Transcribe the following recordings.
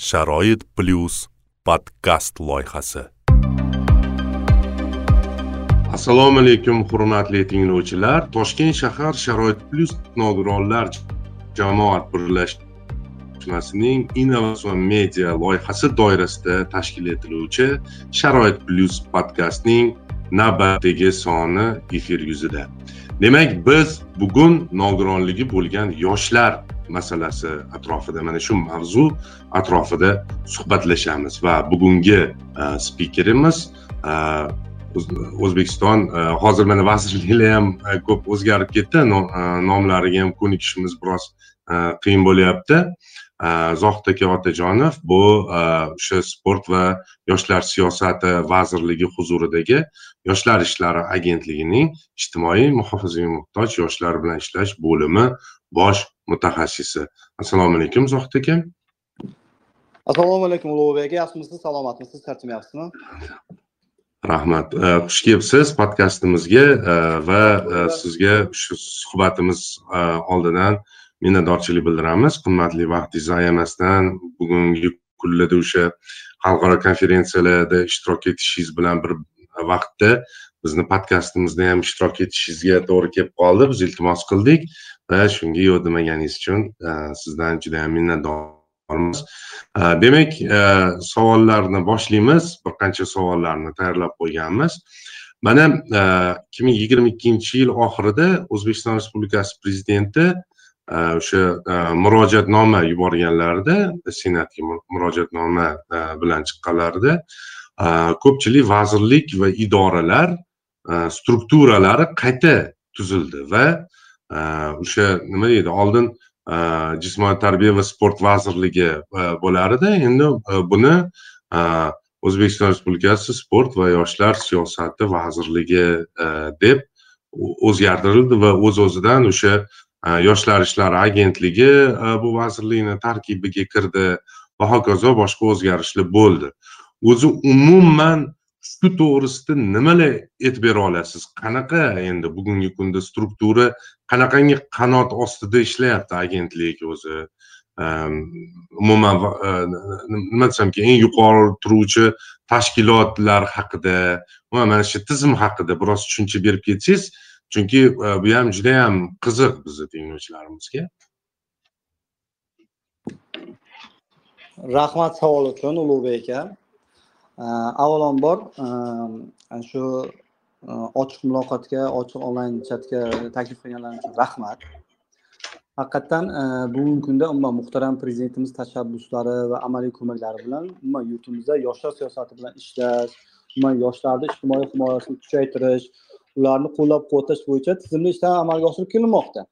sharoit plyus podkast loyihasi. Assalomu alaykum hurmatli tinglovchilar. Toshkent shahar sharoit plyus nogironlar jamoat birlashmasining innovatsion media loyihasi doirasida tashkil etiluvchi sharoit plyus podkastning navbatdagi soni efir yuzida. Demak biz bugun nogironligi bo'lgan yoshlar masalasi atrofida mana shu mavzu atrofida suhbatlashamiz. Va bugungi spikerimiz e, e o'zbekiston e, hozir mana vazirliklar ham e, ko'p o'zgarib ketdi. Nomlariga ham ko'nikishimiz biroz qiyin bo'lyapti. Zohid aka otajonov bu o'sha sport va yoshlar siyosati vazirligi huzuridagi yoshlar ishlari agentligining ijtimoiy muhofazaga muhtoj yoshlar bilan ishlash bo'limi bosh mutaxassisi. Assalomu alaykum zohid aka. Assalomu alaykum ulug'bek aka. Yaxshimisiz? Salomatmisiz? Charchamayapsizmi rahmat. Xush kelibsiz podkastimizga va sizga shu suhbatimiz oldidan minnatdorchilik bildiramiz. Qimmatli vaqtingizni ayamasdan bugungi kunlarda o'sha xalqaro konferensiyalarda ishtirok etishingiz bilan bir vaqtda bizni podkastimizda ham ishtirok etishingizga to'g'ri kelib qoldi. Biz iltimos qildik va shunga yo'q demaganingiz uchun e, sizdan juda ham minnatdormiz e, demak e, savollarni boshlaymiz bir qancha savollarni tayyorlab qo'yganmiz. Mana ikki ming yigirma ikkinchi yil oxirida o'zbekiston respublikasi prezidenti o'sha murojaatnoma yuborganlarida senatga murojaatnoma bilan chiqqanlarida ko'pchilik vazirlik va idoralar strukturalari qayta tuzildi va o'sha nima deydi oldin jismoniy tarbiya va sport vazirligi bo'lar edi endi buni o'zbekiston respublikasi sport va yoshlar siyosati vazirligi deb o'zgartirildi va o'z o'zidan o'sha yoshlar ishlari agentligi bu vazirlikni tarkibiga kirdi va hokazo boshqa o'zgarishlar bo'ldi. O'zi umuman shu to'g'risida nimalar aytib bera olasiz? Qanaqa endi bugungi kunda struktura qanaqangi qanot ostida ishlayapti agentlik o'zi? Umuman e, nima nima ekan eng yuqori turuvchi tashkilotlar haqida umuman mana shu tizim haqida biroz tushuncha berib ketsangiz chunki e, bu ham juda yam qiziq bizni tinglovchilarimizga. Rahmat savol uchun ulug'bek aka. E, avvalambor shu Э, ochiq muloqotga ochiq onlayn chatga taklif qilganlaring uchun rahmat. Haqiqatdan e, bugungi kunda umuman muhtaram prezidentimiz tashabbuslari va amaliy ko'maklari bilan umuman yurtimizda yoshlar siyosati bilan ishlash umuman yoshlarni ijtimoiy himoyasini kuchaytirish ularni qo'llab quvvatlash bo'yicha tizimli ishlar amalga oshirib kelinmoqda.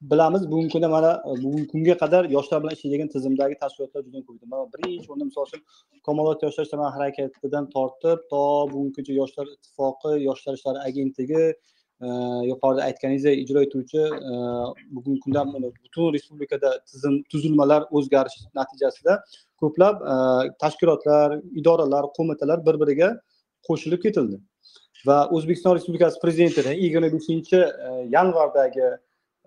Bilamiz. Bugungi kunda mana e, bugungi kunga qadar yoshlar bilan ishlaydigan tizimdagi tashkilotlar juda ko'p edi. Mana birinchi o'rinda misol uchun komolot yoshlar ijtimoiy harakatidan tortib to bugungi kuncha yoshlar ittifoqi yoshlar ishlari agentligi e, yuqorida aytganingizdek ijro etuvchi e, bugungi kunda butun respublikada tizim tuzilmalar o'zgarish natijasida ko'plab tashkilotlar idoralar qo'mitalar bir biriga qo'shilib ketildi. Va o'zbekiston respublikasi prezidentini yigirma beshinchi yanvardagi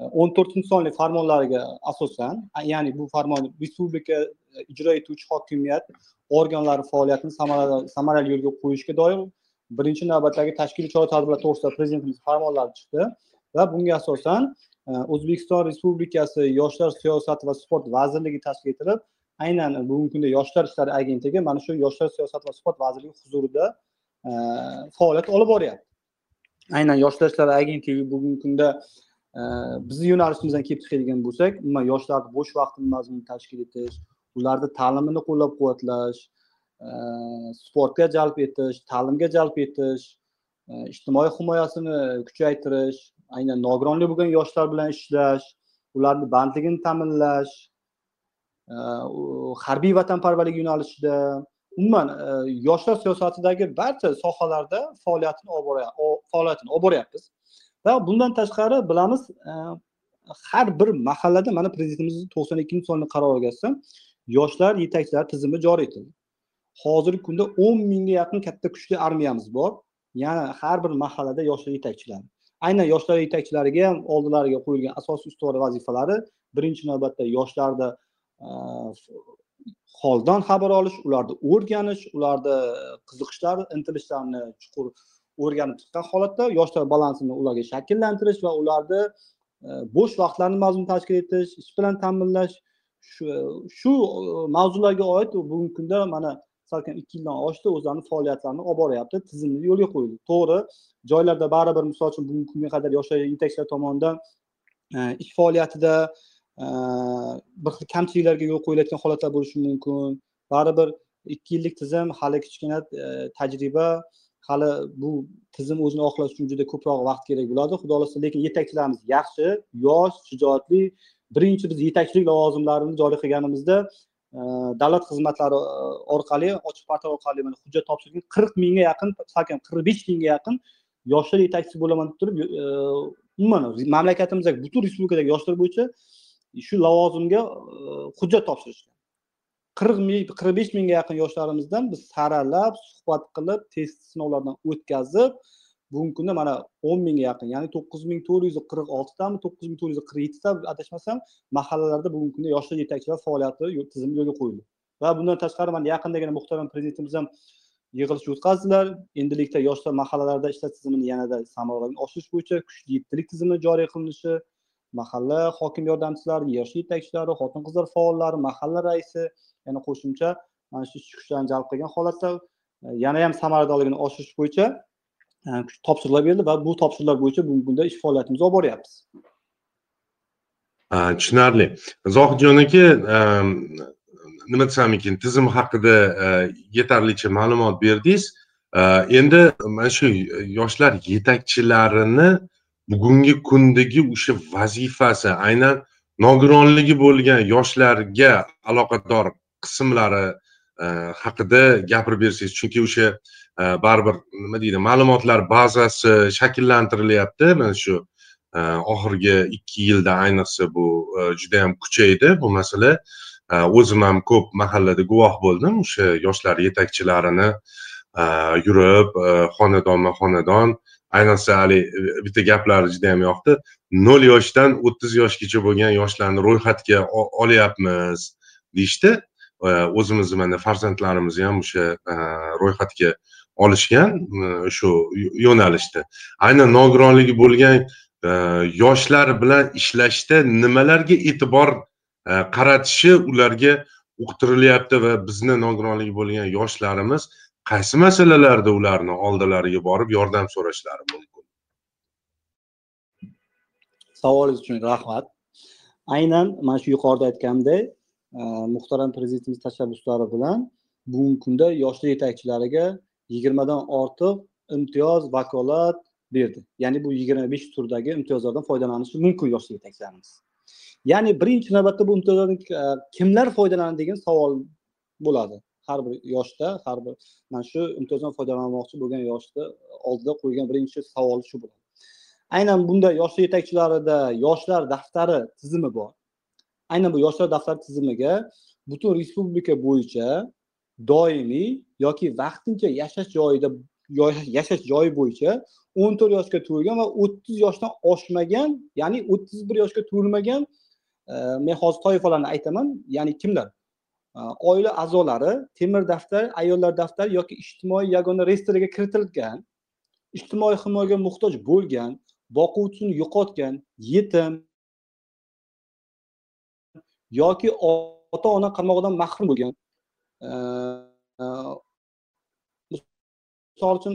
o'n to'rtinchi sonli farmonlariga asosan ya'ni bu farmon respublika e, ijro etuvchi hokimiyat organlari faoliyatini samarali yo'lga qo'yishga doir birinchi navbatdagi tashkiliy chora tadbirlar to'g'risida prezidentimiz farmonlari chiqdi va bunga asosan e, o'zbekiston respublikasi yoshlar siyosati va sport vazirligi tashkil etilib aynan bugungi kunda yoshlar ishlari agentligi mana shu yoshlar siyosati va sport vazirligi huzurida e, faoliyat olib boryapti. Aynan yoshlar ishlari agentligi bugungi kunda bizni yo'nalishimizdan kelib chiqadigan bo'lsak umuman yoshlarni bo'sh vaqtini mazmunini tashkil etish ularni ta'limini qo'llab quvvatlash e, sportga jalb etish ta'limga jalb etish e, ijtimoiy himoyasini kuchaytirish aynan nogironlik bo'lgan yoshlar bilan ishlash ularni bandligini ta'minlash e, harbiy vatanparvarlik yo'nalishida umuman yoshlar siyosatidagi barcha sohalarda faoliyatini olib faoliyatini olib boryapmiz va bundan tashqari bilamiz e, har bir mahallada mana prezidentimizni to'qson ikkinchi sonli qaroriga asosan yoshlar yetakchilari tizimi joriy etildi. Hozirgi kunda o'n mingga yaqin katta kuchli armiyamiz bor. Yana har bir mahallada yoshlar yetakchilari. Aynan yoshlar yetakchilariga ham oldilariga qo'yilgan asosiy ustuvor vazifalari birinchi navbatda yoshlarni e, holdan xabar olish ularni o'rganish ularni qiziqishlari intilishlarini chuqur o'rganib chiqqan holatda yoshlar balansini ularga shakllantirish va ularni e, bo'sh vaqtlarini mazmun tashkil etish ish bilan ta'minlash shu shu e, mavzularga oid bugungi kunda mana salkam ikki yildan oshdi o'zlarini faoliyatlarini olib boryapti tizimli yo'lga qo'yildi to'g'ri joylarda baribir misol uchun bugungi kunga qadar yoshlar yetakchilar tomonidan e, ish faoliyatida bir xil kamchiliklarga yo'l qo'yilayotgan holatlar bo'lishi mumkin. Baribir ikki yillik tizim hali kichkina tajriba hali bu tizim o'zini oqlash uchun juda ko'proq vaqt kerak bo'ladi. Xudo xohlasa lekin yetakchilarimiz yaxshi yosh shijoatli. Birinchi biz yetakchilik lavozimlarini joriy qilganimizda e, davlat xizmatlari e, orqali ochiq portal orqali mana hujjat topshirgan qirq mingga yaqin salkam qirq besh mingga yaqin yoshlar yetakchisi bo'laman deb turib e, umuman mamlakatimizdagi butun respublikadagi yoshlar bo'yicha shu lavozimga hujjat topshirishgan. Qirq ming qirq besh mingga yaqin yoshlarimizdan biz saralab suhbat qilib test sinovlardan o'tkazib bugungi kunda mana o'n mingga yaqin ya'ni to'qqiz ming to'rt yuz qirq oltitami to'qqiz ming to'rt yuz qirq yettita adashmasam mahallalarda bugungi kunda yoshlar yetakchilar faoliyati tizimi yo'lga qo'yildi. Va bundan tashqari mana yaqindagina muhtaram prezidentimiz ham yig'ilish o'tkazdilar. Endilikda yoshlar mahallalarda ishlash tizimini yanada samaradorligini oshirish bo'yicha kuchli yettilik tizimi joriy qilinishi mahalla hokim yordamchilari yoshlar yetakchilari xotin qizlar faollari mahalla raisi yana qo'shimcha mana shu ichki kuchlarni jalb qilgan holatda e, yana ham samaradorligini oshirish bo'yicha e, topshiriqlar berildi va bu topshiriqlar bo'yicha bugungi kunda ish faoliyatimizni olib boryapmiz. Tushunarli. Zohidjon aka e, nima desam ekan tizim haqida yetarlicha ma'lumot berdingiz. Endi mana shu yoshlar yetakchilarini bugungi kundagi o'sha vazifasi aynan nogironligi bo'lgan yoshlarga aloqador qismlari e, haqida gapirib bersangiz chunki o'sha e, baribir nima deydi ma'lumotlar bazasi shakllantirilyapti. Mana shu e, oxirgi ikki yilda ayniqsa bu judayam kuchaydi. Bu masala o'zim ham ko'p mahallada guvoh bo'ldim. O'sha yoshlar yetakchilarini yurib xonadonma xonadon. Ayniqsa haligi bitta gaplari juda yam yoqdi. Nol yoshdan o'ttiz yoshgacha bo'lgan yoshlarni ro'yxatga olyapmiz deyishdi. O'zimizni mana farzandlarimizni ham o'sha e, ro'yxatga olishgan e, shu yo'nalishda. Aynan nogironligi bo'lgan e, yoshlar bilan ishlashda nimalarga e'tibor qaratishi ularga uqtirilyapti va bizni nogironligi bo'lgan yoshlarimiz qaysi masalalarda ularni oldilariga borib yordam so'rashlari mumkin? Savolingiz uchun rahmat. Aynan mana shu yuqorida aytganimdek muhtaram prezidentimiz tashabbuslari bilan bugungi kunda yoshlar yetakchilariga yigirmadan ortiq imtiyoz vakolat berdi. Ya'ni bu yigirma besh turdagi imtiyozlardan foydalanishi mumkin yoshlar yetakchilarimiz. Ya'ni birinchi navbatda bu imtiyozlardan e, kimlar foydalanadi degan savol bo'ladi. Har bir yoshda har bir mana shu imtiyozdan foydalanmoqchi bo'lgan yoshni oldida qo'ygan birinchi savol shu bo'ladi. Aynan bunda yoshlar yetakchilarida yoshlar daftari tizimi bor. Aynan bu yoshlar daftari tizimiga butun respublika bo'yicha doimiy yoki vaqtincha yashash joyida yashash joyi bo'yicha o'n to'rt yoshga to'lgan va o'ttiz yoshdan oshmagan ya'ni o'ttiz bir yoshga to'lmagan e, men hozir toifalarni aytaman. Ya'ni kimlar? E, oila a'zolari temir daftar ayollar daftari yoki ijtimoiy yagona reyestrga kiritilgan ijtimoiy himoyaga muhtoj bo'lgan boquvchisini yo'qotgan yetim yoki ota ona qaramog'idan mahrum bo'lgan. Misol uchun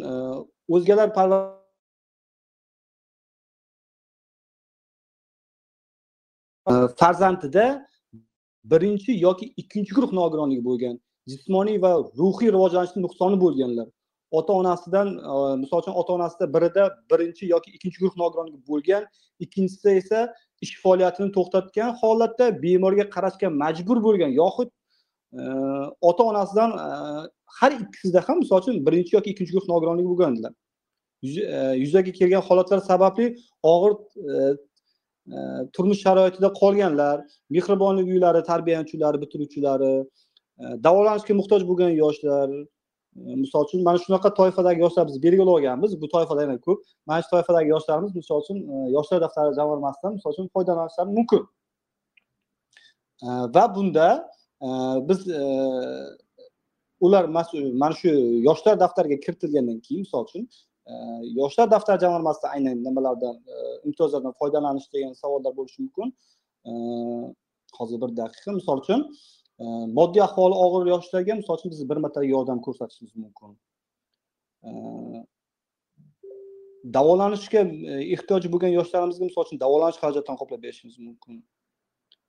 o'zgalar farzandida birinchi yoki ikkinchi guruh nogironligi bo'lgan jismoniy va ruhiy rivojlanishni nuqsoni bo'lganlar. Ota onasidan misol uchun ota onasida birida birinchi yoki ikkinchi guruh nogironligi bo'lgan ikkinchisida esa ish faoliyatini to'xtatgan holatda bemorga qarashga majbur bo'lgan yoxud e, ota onasidan e, har ikkisida ham misol uchun birinchi yoki ikkinchi guruh nogironligi bo'lganlar e, yuzaga kelgan holatlar sababli og'ir turmush sharoitida qolganlar mehribonlik uylari tarbiyalanuvchilari bitiruvchilari davolanishga muhtoj bo'lgan yoshlar misol uchun mana shunaqa toifadagi yoshlar biz belgilab olganmiz bu toifada yana ko'p. Mana shu toifadagi yoshlarimiz misol uchun e, yoshlar daftari jamg'armasidan misol uchun foydalanishlari mumkin. E, va bunda e, biz ular mana shu yoshlar daftariga kiritilgandan keyin misol uchun yoshlar daftari jamg'armasida aynan nimalardan imtiyozlardan foydalanish degan savollar bo'lishi mumkin. Hozir bir daqiqa misol uchun Э, moddiy ahvoli og'ir yoshlarga misol uchun biz bir martalik yordam ko'rsatishimiz mumkin. Э, davolanishga e, ehtiyoji bo'lgan yoshlarimizga misol uchun davolanish xarajatlarini qoplab berishimiz mumkin.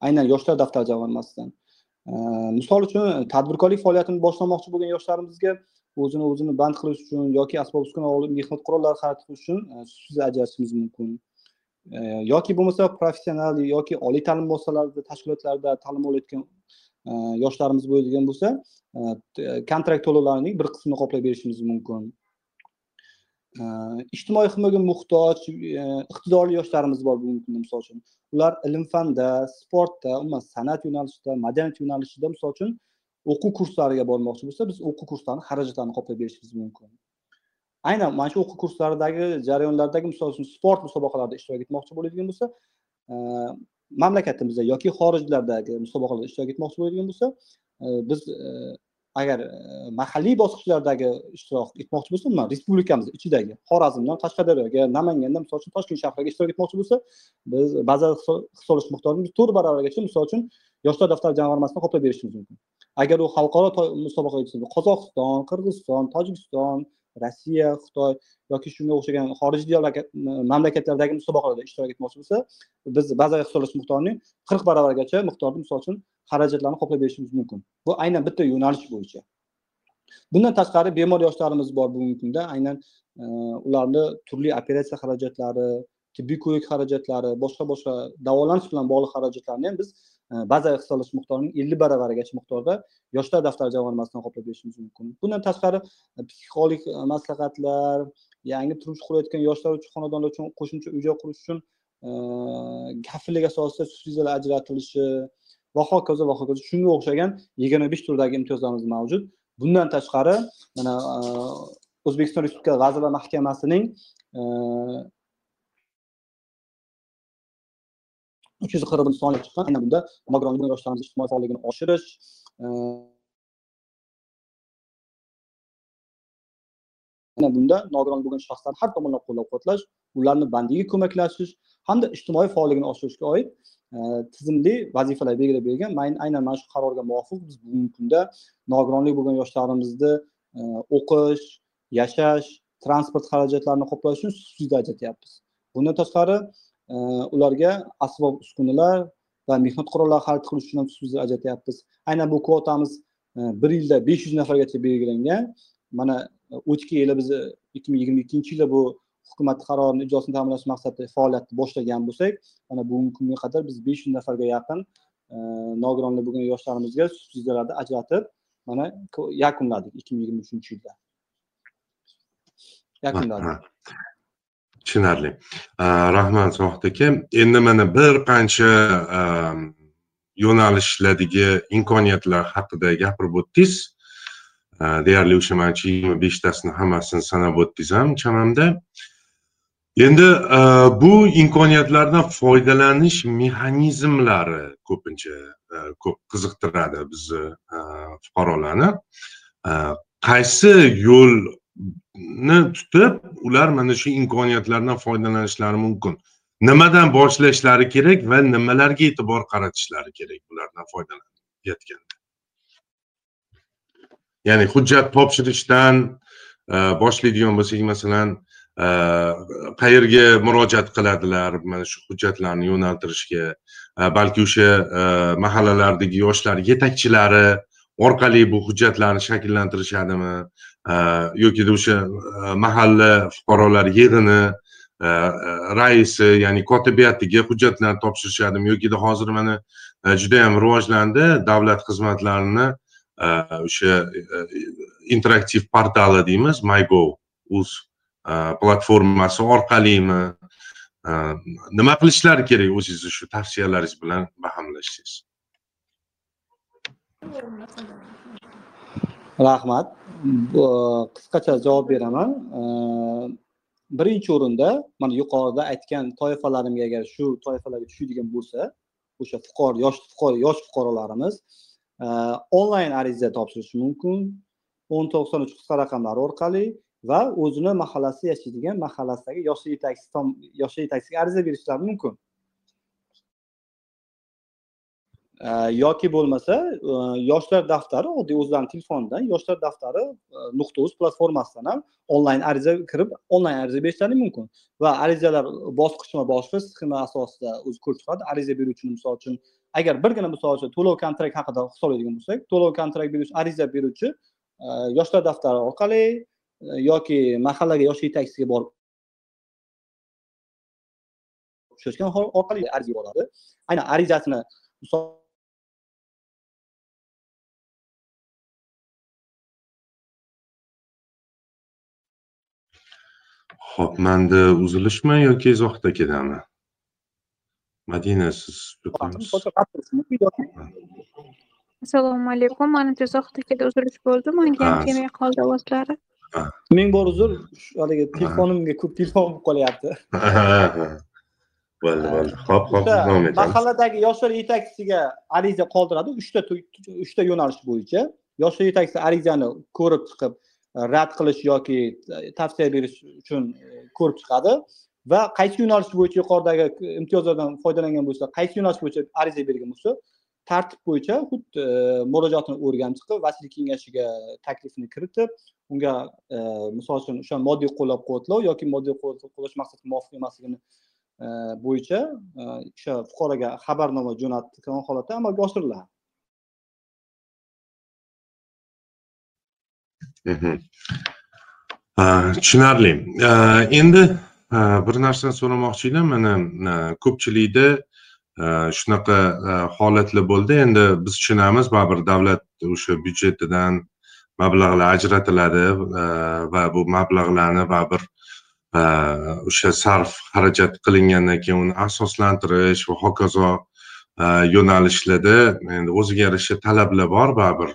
Aynan yoshlar daftari jamg'armasidan. Э, misol uchun tadbirkorlik faoliyatini boshlamoqchi bo'lgan yoshlarimizga o'zini o'zini band qilish uchun yoki asbob uskuna olib mehnat qurollari xarid qilish uchun e, subsidiya ajratishimiz mumkin. E, yoki bo'lmasa professional yoki oliy ta'lim muassasalarida tashkilotlarda ta'lim olayotgan Э, yoshlarimiz bo'ladigan bo'lsa э, э, kontrakt to'lovlarining bir qismini qoplab berishimiz mumkin. Ijtimoiy himoyaga muhtoj e, iqtidorli yoshlarimiz bor bugungi kunda misol uchun. Ular ilm fanda sportda umuman san'at yo'nalishida madaniyat yo'nalishida misol uchun o'quv kurslariga bormoqchi bo'lsa biz o'quv kurslarini xarajatlarini qoplab berishimiz mumkin. Aynan mana shu o'quv kurslaridagi jarayonlardagi misol uchun sport musobaqalarida ishtirok etmoqchi bo'ladigan bo'lsa e, mamlakatimizda yoki xorijlardagi musobaqalarda ishtirok etmoqchi bo'ladigan bo'lsa e, biz e, agar e, mahalliy bosqichlardagi ishtirok etmoqchi bo'lsa umuman respublikamiz ichidagi xorazmdan qashqadaryoga namangandan misol uchun toshkent shahriga ishtirok etmoqchi bo'lsa biz baza hisoblash miqdorini to'rt barobargacha misol uchun yoshlar daftari jamg'armasidan qoplab berishimiz mumkin. Agar u xalqaro musobaqa qozog'iston qirg'iziston tojikiston rossiya xitoy yoki shunga o'xshagan xorijiy mamlakatlardagi musobaqalarda ishtirok etmoqchi bo'lsa biz bazaviy hisoblash miqdorining qirq barobargacha miqdorda misol uchun xarajatlarni qoplab berishimiz mumkin. Bu aynan bitta yo'nalish bo'yicha. Bundan tashqari bemor yoshlarimiz bor bugungi kunda. Aynan e, ularni turli operatsiya xarajatlari tibbiy ko'rik xarajatlari boshqa boshqa davolanish bilan bog'liq xarajatlarni ham biz Э, baza hisoblash miqdorining ellik baravarigacha miqdorda yoshlar daftari jamg'armasidan qoplab berishimiz mumkin. Bundan tashqari e, psixologik e, maslahatlar yangi turmush qurayotgan yoshlar uchun xonadonlar uchun qo'shimcha uy joy qurish uchun e, kafillik asosida subsidiyalar ajratilishi va hokazo va hokazo. Shunga o'xshagan yigirma besh turdagi imtiyozlarimiz mavjud. Bundan tashqari mana o'zbekiston respublikasi vazirlar mahkamasining uch yuz qirq sonli chiqqan. Aynan bunda nogironlik yoshlarimiz ijtimoiy faolligini oshirish e, aynan bunda nogiron bo'lgan shaxslarni har tomonlama qo'llab quvvatlash ularni bandiga ko'maklashish hamda ijtimoiy faolligini oshirishga oid e, tizimli vazifalar belgilab bergan. Aynan mana shu qarorga muvofiq biz bugungi kunda nogironlik bo'lgan yoshlarimizni e, o'qish yashash transport xarajatlarini qoplash uchun subsidiya ajratyapmiz. Bundan tashqari ularga asbob uskunalar va mehnat qurollari xarid qilish uchun ham subsidiya ajratyapmiz. Aynan bu kvotamiz e, bir yilda besh yuz nafargacha belgilangan. Mana e, o'tgan yili biz ikki ming yigirma ikkinchi yilda bu hukumat qarorini ijrosini ta'minlash maqsadida faoliyatni boshlagan bo'lsak mana bugungi kunga qadar biz besh yuz nafarga yaqin e, nogironligi bo'lgan yoshlarimizga subsidiyalarni ajratib mana yakunladik ikki ming yigirma uchinchi yilda. Yakunladik. Tushunarli. Rahmat zohid aka. Endi mana bir qancha yo'nalishlardagi imkoniyatlar haqida gapirib o'tdingiz. Deyarli o'sha manimcha yigirma beshtasini hammasini sanab o'tdingiz ham chamamda. Endi bu imkoniyatlardan foydalanish mexanizmlari ko'pincha ko'p qiziqtiradi bizni fuqarolarni. Qaysi yo'l ni tutib ular mana shu imkoniyatlardan foydalanishlari mumkin. Nimadan boshlashlari kerak va nimalarga e'tibor qaratishlari kerak bulardan foydalanayotganda? Ya'ni hujjat topshirishdan e, boshlaydigan bo'lsak masalan e, qayerga murojaat qiladilar mana shu hujjatlarni yo'naltirishga e, balki o'sha mahallalardagi yoshlar yetakchilari orqali bu hujjatlarni shakllantirishadimi? Э, yokida o'sha э, mahalla fuqarolar yig'ini э, raisi ya'ni kotibiyatiga hujjatlarni topshirishadimi yokida hozir mana e, judayam rivojlandi davlat xizmatlarini e, o'sha e, interaktiv portali deymiz mygov uz platformasi orqalimi? Nima qilishlari kerak o'zingizni shu tavsiyalaringiz bilan bahamlashsangiz rahmat. E, qisqacha javob beraman. E, birinchi o'rinda mana yuqorida aytgan toifalarimga agar shu toifalarga tushadigan bo'lsa o'sha fuqaro yosh fuqaro yosh fuqarolarimiz e, onlayn ariza topshirishi mumkin. O'n to'qson uch qisqa raqamlari orqali va o'zini mahallasida yashaydigan mahallasidagi yosh yetakchisi yosh yetakchisiga ariza berishlari mumkin. Yoki bo'lmasa e, yoshlar daftari oddiy o'zlarini telefonidan yoshlar daftari e, nuqta uz platformasidan ham onlayn ariza kirib onlayn ariza berishlari mumkin. Va arizalar bosqichma bosqich sxema asosida o'zi ko'rib chiqadi ariza beruvchini misol uchun agar birgina misol uchun to'lov kontrakt haqida hisoblaydigan bo'lsak to'lov kontrakt beruvchi ariza beruvchi e, yoshlar daftari orqali yoki mahallaga yosh yetakchisiga borib uchrashgan orqali ariza yuboradi aynan arizasini misol Xo'p, manda uzilishmi yoki izohda ketami? Madina, siz assalomu alaykum manimcha izohdagida uzilish bo'ldi manga ham kelmay qoldi ovozlari. ming bor uzr haligi telefonimga ko'p telefon bo'lib qolyapti. Bo'ldi bo'ldi. Ho'p ho'p davom etamiz. mahalladagi yoshlar yetakchisiga ariza qoldiradi uchta uchta yo'nalish bo'yicha. Yoshlar yetakchisi arizani ko'rib chiqib rad qilish yoki e, tavsiya berish uchun e, ko'rib chiqadi. Va qaysi yo'nalish bo'yicha yuqoridagi e, imtiyozlardan foydalangan bo'lsa qaysi yo'nalish bo'yicha ariza bergan bo'lsa tartib bo'yicha xuddi murojaatni murojaatini o'rganib chiqib vasiylik kengashiga taklifini kiritib unga misol uchun o'sha moddiy qo'llab quvvatlov yoki moddiy qo'llash maqsadga muvofiq emasligini bo'yicha o'sha fuqaroga xabarnoma jo'natgan holatda amalga oshiriladi. Tushunarli. Endi bir narsani so'ramoqchi edim mana ko'pchilikda shunaqa holatlar bo'ldi. Endi biz tushunamiz baribir davlat o'sha byudjetidan mablag'lar ajratiladi va bu mablag'larni baribir o'sha sarf xarajat qilingandan keyin uni asoslantirish va hokazo yo'nalishlarda endi o'ziga yarasha talablar bor baribir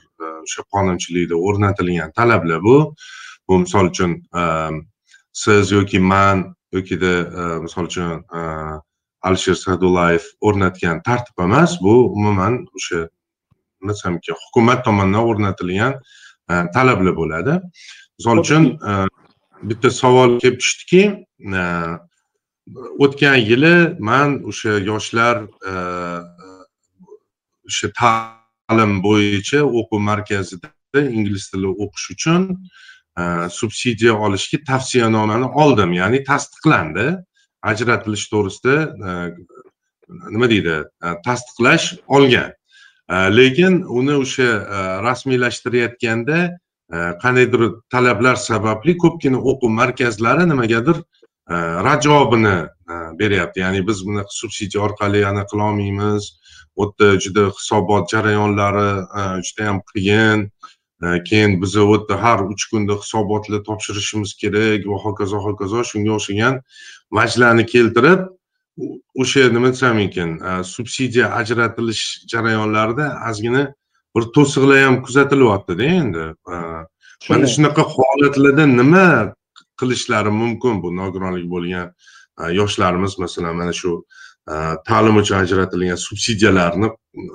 o'sha qonunchilikda o'rnatilgan talablar bu. Bu misol uchun ehm, siz yoki man yokida ehm, misol uchun ehm, alisher sa'dullayev o'rnatgan tartib emas bu umuman o'sha nima hukumat tomonidan o'rnatilgan e, talablar bo'ladi. Misol uchun bitta savol kelib tushdiki e, o'tgan yili man o'sha yoshlar e, o'sha ta'lim bo'yicha o'quv markazida ingliz tili o'qish uchun e, subsidiya olishga tavsiyanomani oldim. Ya'ni tasdiqlandi. Ajratilish to'g'risida e, nima deydi? E, tasdiqlash olgan. Lekin uni o'sha rasmiylashtirayotganda qandaydir talablar sababli ko'pgina o'quv markazlari nimagadir rad javobini beryapti. Ya'ni biz buni subsidiya orqali anaqa qilolmaymiz u yerda juda hisobot jarayonlari judayam qiyin. Keyin biz u yerda har uch kunda hisobotlar topshirishimiz kerak va hokazo hokazo shunga o'xshagan vajlarni keltirib o'sha nima desam ekan. Subsidiya ajratilish jarayonlarida ozgina bir to'siqlar ham kuzatilyaptida endi. Mana shunaqa holatlarda nima qilishlari mumkin bu nogironligi bo'lgan yoshlarimiz masalan mana shu e, ta'lim uchun ajratilgan subsidiyalarni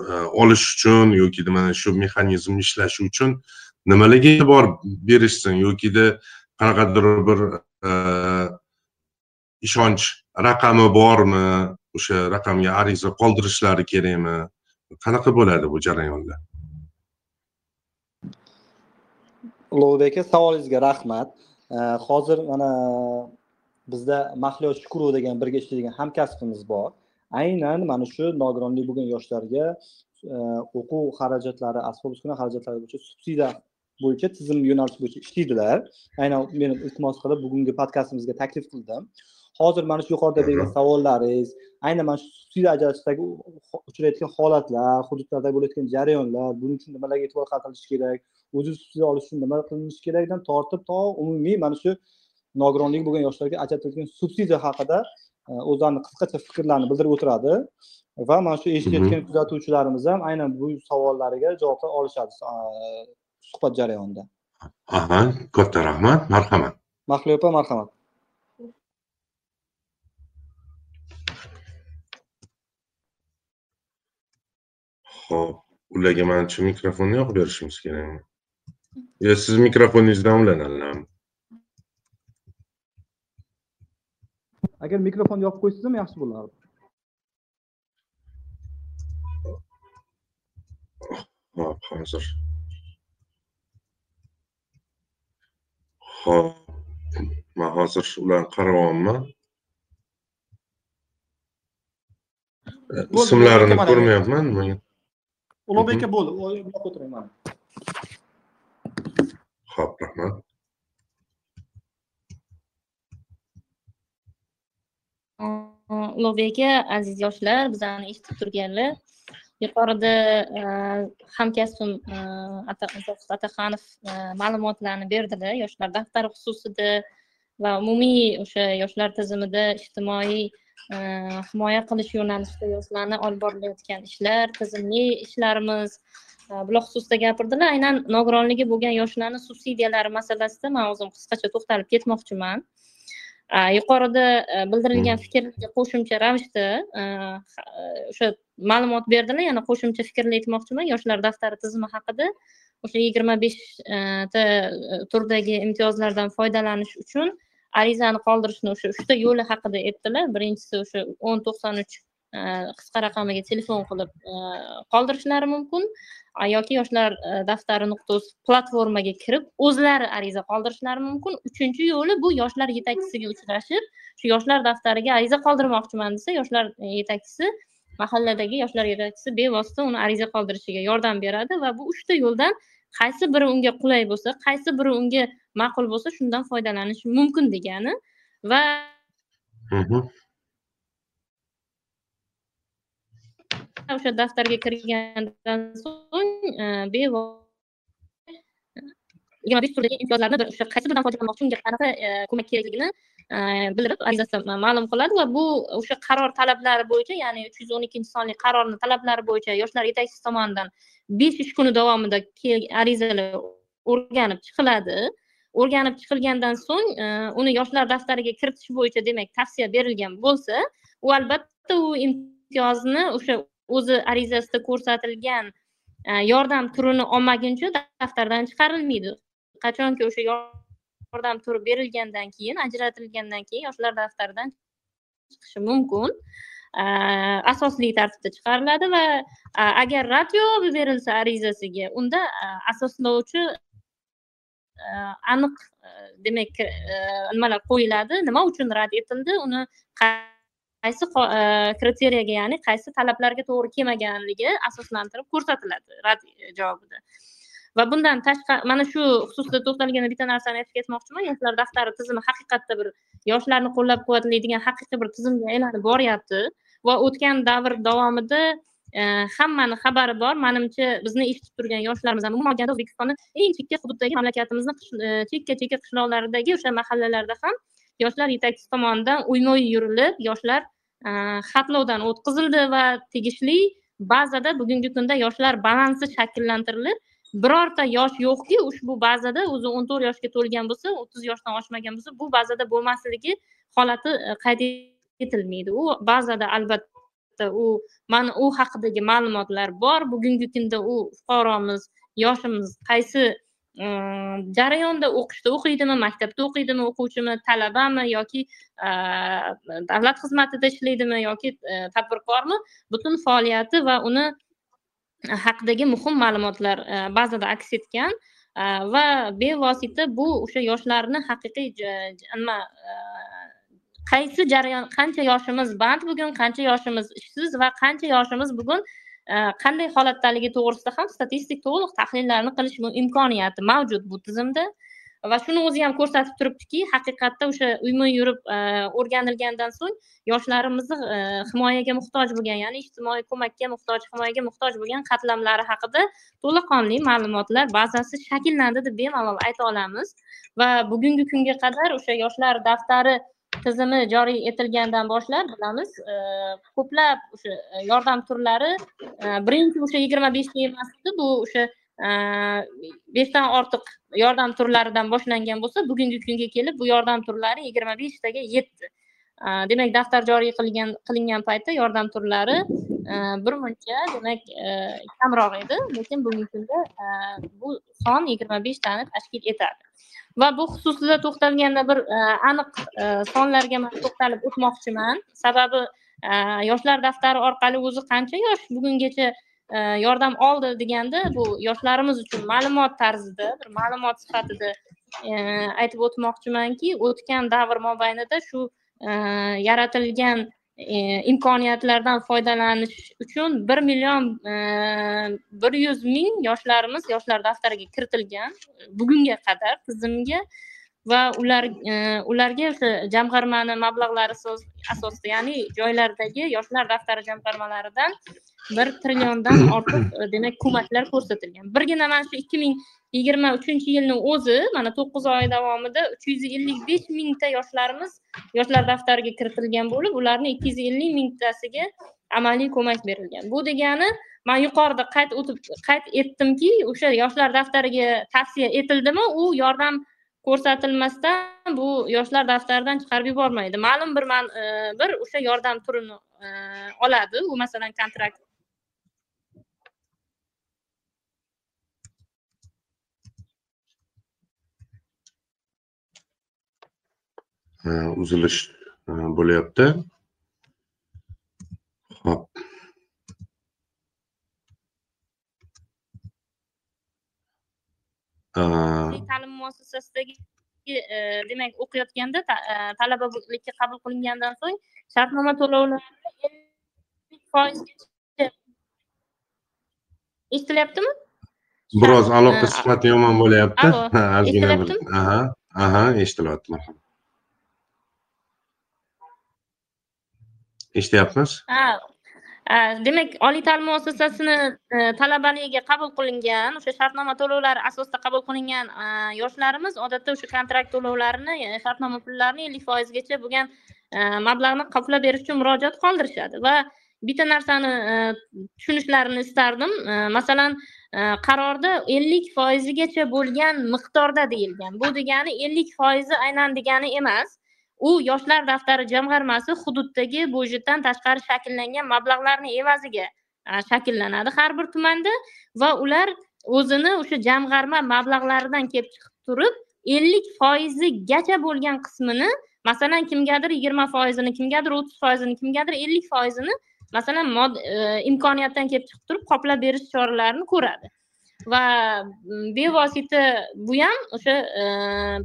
e, olish uchun yokida mana shu mexanizm ishlashi uchun nimalarga e'tibor berishsin yokida qanaqadir bir e, ishonch raqami bormi? O'sha raqamga ariza qoldirishlari kerakmi? Qanaqa bo'ladi bu jarayonlar ulug'bek aka savolingizga rahmat. Hozir mana bizda mahliyo shukurov degan birga ishlaydigan hamkasbimiz bor. Aynan mana shu nogironlik bo'lgan yoshlarga e, o'quv xarajatlari asbob uskuna xarajatlari bo'yicha subsidiya bo'yicha tizim yo'nalishi bo'yicha ishlaydilar. Aynan men iltimos qilib bugungi podkastimizga taklif qildim. Hozir mana shu yuqorida bergan savollaringiz aynan mana shu subsidiya ajratishdagi uchrayotgan holatlar hududlarda bo'layotgan jarayonlar buning uchun nimalarga e'tibor qaratilishi kerak o'zi subsidiya olish uchun nima qilinishi kerakdan tortib to umumiy mana shu nogironligi bo'lgan yoshlarga ajratilgan subsidiya haqida e, o'zlarini qisqacha fikrlarini bildirib o'tiradi va mana shu eshitayotgan kuzatuvchilarimiz ham aynan bu savollariga javoblar olishadi e, suhbat jarayonida. Aha katta rahmat marhamat. Mahliyo opa marhamat. Ho'p ularga manimcha mikrofonni yoqib berishimiz kerakmi? Yo siz mikrofoningizdan ulanadilarmi agar mikrofonni yopib qo'ysangiz ham yaxshi bo'lardi. Hop hozir. Hop man hozir ularni qarayapman ismlarini ko'rmayapman nimaga ulug'bek aka bo'ldi mana ho'p rahmat ulug'bek aka aziz yoshlar bizani eshitib turganlar. Yuqorida e, hamkasbim e, zohid e, ma'lumotlarni berdilar. Yoshlar daftari xususida va umumiy o'sha yoshlar tizimida ijtimoiy e, himoya qilish yo'nalishida yoshlarni olib borilayotgan ishlar tizimli ishlarimiz bular xususida gapirdilar. Aynan nogironligi bo'lgan yoshlarni subsidiyalari masalasida man o'zim qisqacha to'xtalib ketmoqchiman. Yuqorida bildirilgan fikrlarga qo'shimcha ravishda o'sha ma'lumot berdilar yana qo'shimcha fikrlar aytmoqchiman. Yoshlar daftari tizimi haqida o'sha yigirma beshta turdagi imtiyozlardan foydalanish uchun arizani qoldirishni o'sha uchta yo'li haqida aytdilar. Birinchisi o'sha o'n to'qson uch qisqa raqamiga telefon qilib qoldirishlari mumkin yoki yoshlar daftari nuqta uz platformaga kirib o'zlari ariza qoldirishlari mumkin uchinchi yo'li bu yoshlar yetakchisiga uchrashib shu yoshlar daftariga ariza qoldirmoqchiman desa yoshlar yetakchisi mahalladagi yoshlar yetakchisi bevosita uni ariza qoldirishiga yordam beradi va bu uchta yo'ldan qaysi biri unga qulay bo'lsa qaysi biri unga ma'qul bo'lsa shundan foydalanish mumkin degani va o'sha daftarga kirgandan so'ng e, yigirma besh turdagi imtiyozlarni o'sha qaysi biridan foydalanmoqchi unga qanaqa ko'mak kerakligini bildirib arizasida ma'lum qiladi va bu o'sha qaror talablari bo'yicha ya'ni uch yuz o'n ikkinchi sonli qarorni talablari bo'yicha yoshlar yetakchisi tomonidan besh ish kuni davomida arizalar o'rganib chiqiladi o'rganib chiqilgandan so'ng uni yoshlar daftariga kiritish bo'yicha demak tavsiya berilgan bo'lsa u albatta u imtiyozni o'sha o'zi arizasida ko'rsatilgan e, yordam turini olmaguncha daftardan chiqarilmaydi. Qachonki o'sha yordam turi berilgandan keyin ajratilgandan keyin yoshlar daftaridan chiqishi mumkin. E, asosli tartibda chiqariladi va e, agar rad javobi berilsa arizasiga unda asoslovchi aniq demak nimalar qo'yiladi nima uchun rad etildi uni qaysi e, kriteriyaga ya'ni qaysi talablarga to'g'ri kelmaganligi asoslantirib ko'rsatiladi rad e, javobida. Va bundan tashqari mana shu xususida to'xtalganda bitta narsani aytib ketmoqchiman yoshlar daftari tizimi haqiqatda bir yoshlarni qo'llab quvvatlaydigan haqiqiy bir tizimga aylanib boryapti va o'tgan davr davomida e, hammani xabari bor. Manimcha bizni eshitib turgan yoshlarimiz ham umuman olganda o'zbekistonni eng chekka hududdagi mamlakatimizni chekka chekka qishloqlaridagi o'sha mahallalarda ham yoshlar yetakchisi tomonidan uyma uy yurilib yoshlar e, xatlovdan o'tkazildi va tegishli bazada bugungi kunda yoshlar balansi shakllantirilib birorta yosh yo'qki ushbu bazada o'zi o'n to'rt yoshga to'lgan bo'lsa o'ttiz yoshdan oshmagan bo'lsa bu bazada bo'lmasligi holati e, qayd etilmaydi. U bazada albatta u mana u haqidagi ma'lumotlar bor. Bugungi kunda u fuqaromiz yoshimiz qaysi jarayonda o'qishda o'qiydimi maktabda o'qiydimi o'quvchimi talabami yoki e, davlat xizmatida ishlaydimi yoki e, tadbirkormi? Butun faoliyati va uni haqidagi muhim ma'lumotlar e, bazada aks etgan va bevosita bu o'sha yoshlarni haqiqiy nima qaysi jarayon qancha yoshimiz band bugun qancha yoshimiz ishsiz va qancha yoshimiz bugun Э, qanday holatdaligi to'g'risida ham statistik to'liq tahlillarni qilish imkoniyati mavjud bu tizimda. Va shuni o'zi ham ko'rsatib turibdiki haqiqatda o'sha uyma yurib e, o'rganilgandan so'ng yoshlarimizni e, himoyaga muhtoj bo'lgan ya'ni ijtimoiy ko'makka muhtoj himoyaga muhtoj bo'lgan qatlamlari haqida to'laqonli ma'lumotlar bazasi shakllandi deb bemalol ayta olamiz. Va bugungi kunga qadar o'sha yoshlar daftari tizimi joriy etilgandan boshlab bilamiz. Ko'plab o'sha e, yordam turlari e, birinchi o'sha yigirma beshta emas edi bu o'sha e, beshdan ortiq yordam turlaridan boshlangan bo'lsa bugungi kunga kelib bu yordam turlari yigirma beshtaga yetdi. Demak daftar joriy qilgan qilingan paytda yordam turlari bir muncha demak kamroq edi lekin bugungi kunda bu son yigirma beshtani tashkil etadi. Va bu xususida to'xtalganda bir e, aniq e, sonlarga man to'xtalib o'tmoqchiman. Sababi e, yoshlar daftari orqali o'zi qancha yosh bugungacha yordam oldi deganda bu yoshlarimiz uchun ma'lumot tarzida bir ma'lumot sifatida aytib o'tmoqchimanki o'tgan davr mobaynida shu yaratilgan E, imkoniyatlardan foydalanish uchun bir million e, bir yuz ming yoshlarimiz yoshlar daftariga kiritilgan e, bugunga qadar tizimga va ular e, ularga o'sha jamg'armani mablag'lari asosida ya'ni joylardagi yoshlar daftari jamg'armalaridan bir trilliondan ortiq e, demak ko'maklar ko'rsatilgan. Birgina mana shu ikki ming yigirma uchinchi yilni o'zi mana to'qqiz oy davomida uch yuz ellik besh mingta yoshlarimiz yoshlar daftariga kiritilgan bo'lib ularni ikki yuz ellik mingtasiga amaliy ko'mak berilgan. Bu degani man yuqorida qayd o'tib qayd etdimki o'sha yoshlar daftariga tavsiya etildimi? U yordam ko'rsatilmasdan bu yoshlar daftaridan chiqarib yubormaydi. Ma'lum bir man e, bir o'sha yordam turini e, oladi u masalan kontrakt. E, uzilish e, bo'lyapti ho'p ta'lim muassasasidagi e, demak o'qiyotganda e, talabalikka qabul qilingandan so'ng shartnoma to'lovlari foizgacha eshitilyaptimi? Biroz aloqa sifati yomon bo'lyapti. Ozgina bir aha aha eshitilyapti marhamat. Eshityapmiz? Ha Э, demak oliy ta'lim muassasasini e, talabaligiga qabul qilingan o'sha shartnoma to'lovlari asosida qabul qilingan e, yoshlarimiz odatda o'sha kontrakt to'lovlarini e, shartnoma pullarini ellik foizgacha bo'lgan mablag'ni qoplab berish uchun murojaat qoldirishadi. Va bitta narsani tushunishlarini istardim. Masalan qarorda ellik foizigacha bo'lgan miqdorda deyilgan. Bu degani ellik foizi aynan degani emas. U yoshlar daftari jamg'armasi hududdagi byudjetdan tashqari shakllangan mablag'larni evaziga shakllanadi har bir tumanda va ular o'zini o'sha jamg'arma mablag'laridan kelib chiqib turib ellik foizigacha bo'lgan qismini masalan kimgadir yigirma foizini kimgadir o'ttiz foizini kimgadir ellik foizini masalan mod e, imkoniyatdan kelib chiqib turib qoplab berish choralarini ko'radi. Va bevosita bu ham o'sha e,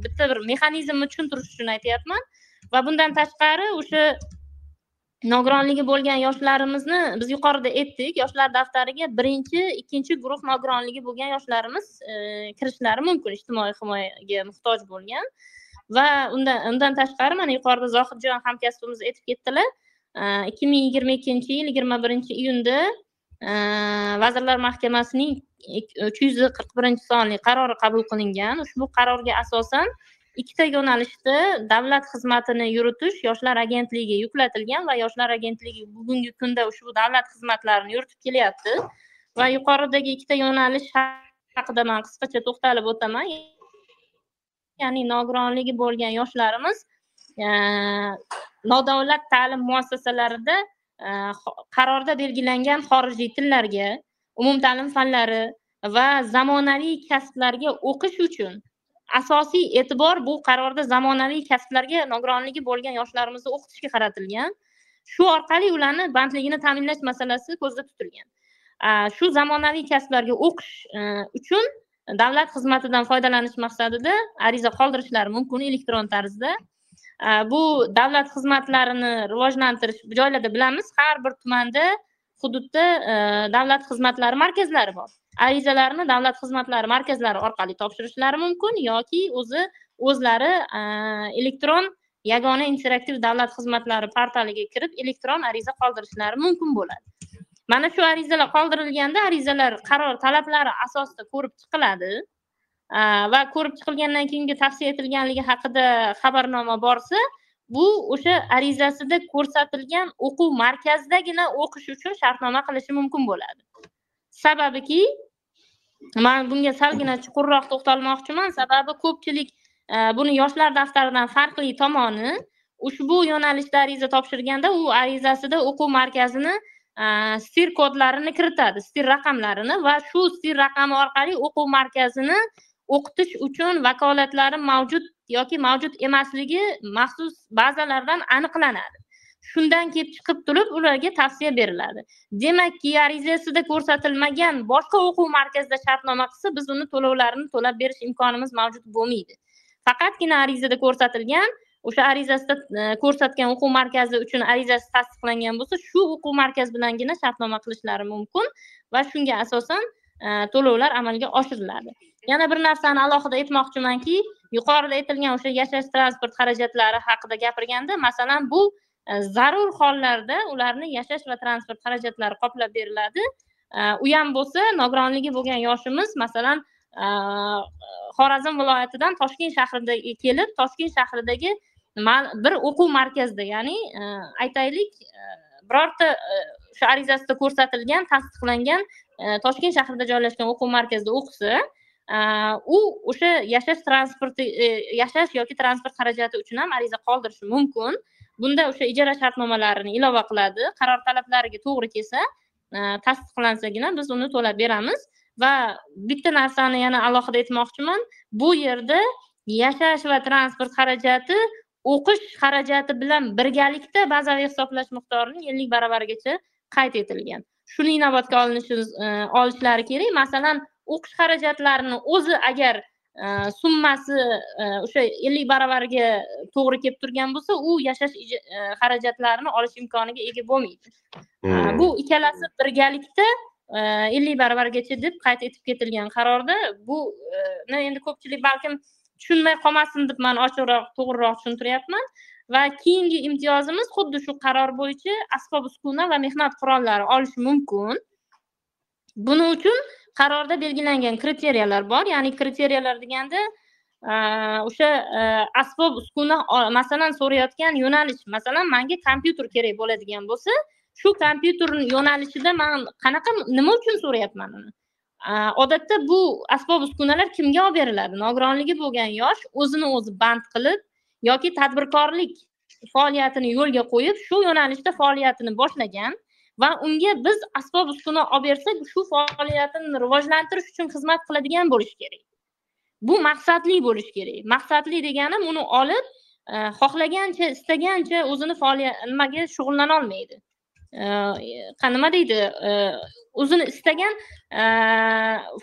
bitta bir mexanizmni tushuntirish uchun aytyapman. Va bundan tashqari o'sha nogironligi bo'lgan yoshlarimizni biz yuqorida aytdik. Yoshlar daftariga birinchi ikkinchi guruh nogironligi bo'lgan yoshlarimiz e, kirishlari mumkin ijtimoiy himoyaga muhtoj bo'lgan. Va undan undan tashqari mana yuqorida zohidjon hamkasbimiz aytib ketdilar e, ikki ming yigirma ikkinchi yil yigirma birinchi iyunda e, vazirlar mahkamasining e, uch yuz qirq birinchi sonli qarori qabul qilingan. Ushbu qarorga asosan ikkita yo'nalishda davlat xizmatini yuritish yoshlar agentligiga yuklatilgan va yoshlar agentligi bugungi kunda ushbu davlat xizmatlarini yuritib kelyapti. Va yuqoridagi ikkita yo'nalish haqida man qisqacha to'xtalib o'taman. Ya'ni nogironligi bo'lgan yoshlarimiz e, nodavlat ta'lim muassasalarida e, qarorda belgilangan xorijiy tillarga umumta'lim fanlari va zamonaviy kasblarga o'qish uchun asosiy e'tibor bu qarorda zamonaviy kasblarga nogironligi bo'lgan yoshlarimizni o'qitishga qaratilgan. Shu orqali ularni bandligini ta'minlash masalasi ko'zda tutilgan. Shu zamonaviy kasblarga o'qish e, uchun davlat xizmatidan foydalanish maqsadida ariza qoldirishlari mumkin elektron tarzda. Bu davlat xizmatlarini rivojlantirish joylarda bilamiz har bir tumanda hududda e, davlat xizmatlari markazlari bor. Arizalarni davlat xizmatlari markazlari orqali topshirishlari mumkin yoki o'zi o'zlari e, elektron yagona interaktiv davlat xizmatlari portaliga kirib elektron ariza qoldirishlari mumkin bo'ladi. Mana shu arizalar qoldirilganda arizalar qaror talablari asosida ko'rib chiqiladi. E, va ko'rib chiqilgandan keyingi tavsiya etilganligi haqida xabarnoma borsa bu o'sha arizasida ko'rsatilgan o'quv markazidagina o'qish uchun shartnoma qilishi mumkin bo'ladi. Sababiki man bunga salgina chuqurroq to'xtalmoqchiman. Sababi ko'pchilik e, buni yoshlar daftaridan farqli tomoni ushbu yo'nalishda ariza topshirganda u arizasida o'quv markazini e, stir kodlarini kiritadi stir raqamlarini va shu stir raqami orqali o'quv markazini o'qitish uchun vakolatlari mavjud yoki mavjud emasligi maxsus bazalardan aniqlanadi. Shundan kelib chiqib turib ularga tavsiya beriladi. Demakki arizasida ko'rsatilmagan boshqa o'quv markazida shartnoma qilsa biz uni to'lovlarini to'lab berish imkonimiz mavjud bo'lmaydi. Faqatgina arizada ko'rsatilgan o'sha arizasida e, ko'rsatgan o'quv markazi uchun arizasi tasdiqlangan bo'lsa shu o'quv markazi bilangina shartnoma qilishlari mumkin va shunga asosan to'lovlar amalga oshiriladi. Yana bir narsani alohida aytmoqchimanki yuqorida aytilgan o'sha yashash transport xarajatlari haqida gapirganda masalan bu e, zarur hollarda ularni yashash va transport xarajatlari qoplab beriladi. E, u ham bo'lsa nogironligi bo'lgan yoshimiz masalan e, xorazm viloyatidan toshkent shahriga kelib toshkent shahridagi bir o'quv markazida ya'ni aytaylik birorta o'sha arizasida ko'rsatilgan tasdiqlangan Э, toshkent shahrida joylashgan o'quv markazida o'qisa u o'sha yashash transporti e, yashash yoki transport xarajati uchun ham ariza qoldirishi mumkin. Bunda o'sha ijara shartnomalarini ilova qiladi qaror talablariga to'g'ri kelsa tasdiqlansagina biz uni to'lab beramiz va bitta narsani yana alohida aytmoqchiman bu yerda yashash va transport xarajati o'qish xarajati bilan birgalikda bazaviy hisoblash miqdorining ellik baravarigacha qayd etilgan. Shuni inobatga olinishi e, olishlari kerak. Masalan o'qish xarajatlarini o'zi agar e, summasi e, o'sha ellik baravariga to'g'ri kelib turgan bo'lsa u yashash xarajatlarini olish imkoniga ega bo'lmaydi. Hmm. bu ikkalasi birgalikda ellik baravargacha deb qayd etib ketilgan qarorda. Buni endi ko'pchilik balkim tushunmay qolmasin deb man ochiqroq to'g'riroq tushuntiryapman va keyingi imtiyozimiz xuddi shu qaror bo'yicha asbob uskuna va mehnat qurollari olish mumkin. Buning uchun qarorda belgilangan kriteriyalar bor. Ya'ni kriteriyalar deganda o'sha e, asbob uskuna masalan so'rayotgan yo'nalish masalan manga kompyuter kerak bo'ladigan bo'lsa shu kompyuter yo'nalishida man qanaqa nima uchun so'rayapman uni? Odatda bu asbob uskunalar kimga olib beriladi? Nogironligi bo'lgan yosh o'zini o'zi band qilib yoki tadbirkorlik faoliyatini yo'lga qo'yib shu yo'nalishda faoliyatini boshlagan va unga biz asbob uskuna olib bersak shu faoliyatini rivojlantirish uchun xizmat qiladigan bo'lishi kerak. Bu maqsadli bo'lishi kerak. Maqsadli deganim uni olib e, xohlagancha istagancha o'zini faoliyat nimaga shug'ullanolmaydi e, nima deydi? E, o'zini istagan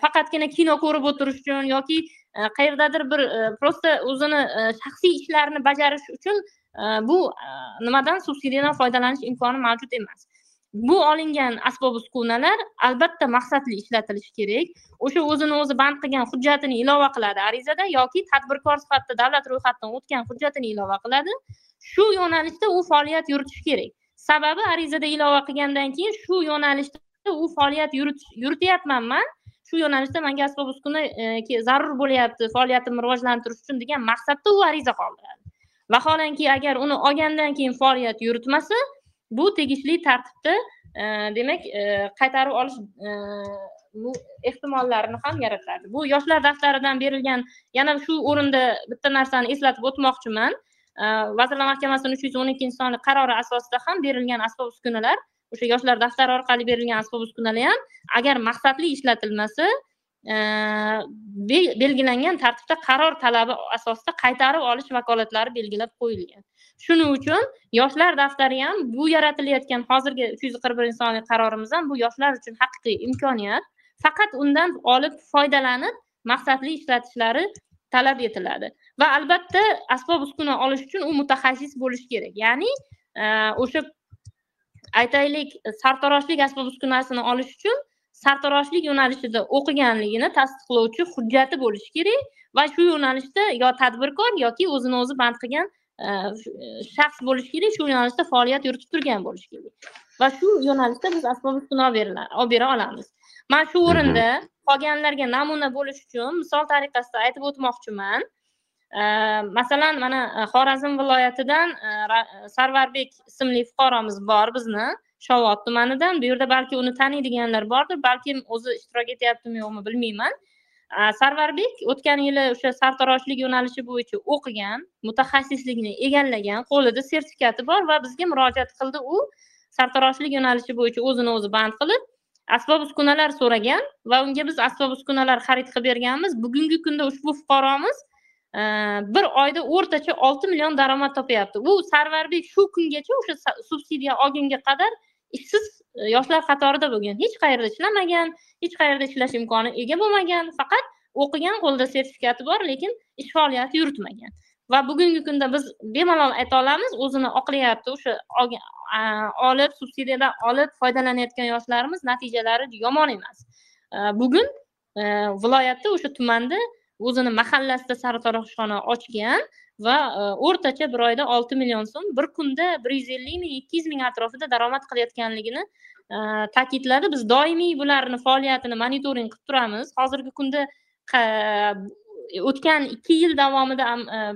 faqatgina kino ko'rib o'tirish uchun yoki Э, qayerdadir bir э, просто o'zini э, shaxsiy ishlarini bajarish uchun bu nimadan subsidiyadan foydalanish imkoni mavjud emas. Bu olingan asbob uskunalar albatta maqsadli ishlatilishi kerak. O'sha o'zini o'zi band qilgan hujjatini ilova qiladi arizada yoki tadbirkor sifatida davlat ro'yxatidan o'tgan hujjatini ilova qiladi. Shu yo'nalishda u faoliyat yuritishi kerak. Sababi arizada ilova qilgandan keyin shu yo'nalishda u faoliyat yurityapman man shu yo'nalishda manga asbob uskuna e, zarur bo'lyapti faoliyatimni rivojlantirish uchun degan maqsadda u ariza qoldiradi. Vaholanki agar uni olgandan keyin faoliyat yuritmasa bu tegishli tartibda e, demak e, qaytarib olish ehtimollarini ham yaratadi. Bu yoshlar daftaridan berilgan yana shu o'rinda bitta narsani eslatib o'tmoqchiman. Vazirlar mahkamasining uch yuz o'n ikkinchi sonli qarori asosida ham berilgan asbob uskunalar o'sha yoshlar daftari orqali berilgan asbob uskunalar ham agar maqsadli ishlatilmasa e, belgilangan tartibda qaror talabi asosida qaytarib olish vakolatlari belgilab qo'yilgan. Shuning uchun yoshlar daftari ham bu yaratilayotgan hozirgi uch yuz qirq birinchi sonli qarorimiz ham bu yoshlar uchun haqiqiy imkoniyat. Faqat undan olib foydalanib maqsadli ishlatishlari talab etiladi. Va albatta asbob uskuna olish uchun u mutaxassis bo'lishi kerak. Ya'ni e, o'sha aytaylik sartaroshlik asbob uskunasini olish uchun sartaroshlik yo'nalishida o'qiganligini tasdiqlovchi hujjati bo'lishi kerak va shu yo'nalishda yo tadbirkor yoki o'zini o'zi band qilgan e, shaxs bo'lishi kerak shu yo'nalishda faoliyat yuritib turgan bo'lishi kerak va shu yo'nalishda biz asbob uskuna olib bera olamiz. Man shu o'rinda qolganlarga namuna bo'lish uchun misol tariqasida aytib o'tmoqchiman Э, masalan mana э, xorazm viloyatidan э, sarvarbek ismli fuqaromiz bor bizni shovot tumanidan. Bu yerda balki uni taniydiganlar bordir balkim o'zi ishtirok etyaptimi yo'qmi bilmayman. Sarvarbek o'tgan yili o'sha sartaroshlik yo'nalishi bo'yicha o'qigan mutaxassislikni egallagan qo'lida sertifikati bor va bizga murojaat qildi u. Sartaroshlik yo'nalishi bo'yicha o'zini o'zi band qilib asbob uskunalar so'ragan va unga biz asbob uskunalar xarid qilib berganmiz. Bugungi kunda ushbu fuqaromiz bir oyda o'rtacha olti million daromad topyapti. U sarvarbek shu kungacha o'sha subsidiya olgunga qadar ishsiz e, yoshlar qatorida bo'lgan. Hech qayerda ishlamagan hech qayerda ishlash imkoni ega bo'lmagan. Faqat o'qigan qo'lida sertifikati bor lekin ish faoliyati yuritmagan. Va bugungi kunda biz bemalol ayta olamiz o'zini oqlayapti. O'sha olib subsidiyadan olib foydalanayotgan yoshlarimiz natijalari yomon emas. Bugun e, viloyatda o'sha tumanda o'zini mahallasida sartaroshxona ochgan va e, o'rtacha bir oyda olti million so'm bir kunda bir yuz ellik ming ikki yuz ming atrofida daromad qilayotganligini e, ta'kidladi. Biz doimiy bularni faoliyatini monitoring qilib turamiz. Hozirgi kunda e, o'tgan ikki yil davomida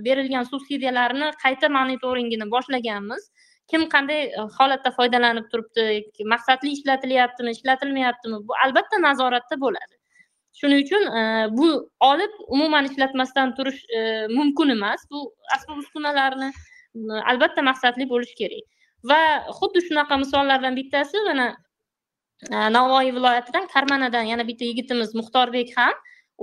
berilgan subsidiyalarni qayta monitoringini boshlaganmiz. Kim qanday holatda foydalanib turibdi maqsadli ishlatilyaptimi ishlatilmayaptimi? Bu albatta nazoratda bo'ladi. Shuning uchun e, bu olib umuman ishlatmasdan turish e, mumkin emas. Bu asbob uskunalarni e, albatta maqsadli bo'lishi kerak. Va xuddi shunaqa misollardan bittasi mana e, navoiy viloyatidan karmanadan yana bitta yigitimiz muxtorbek ham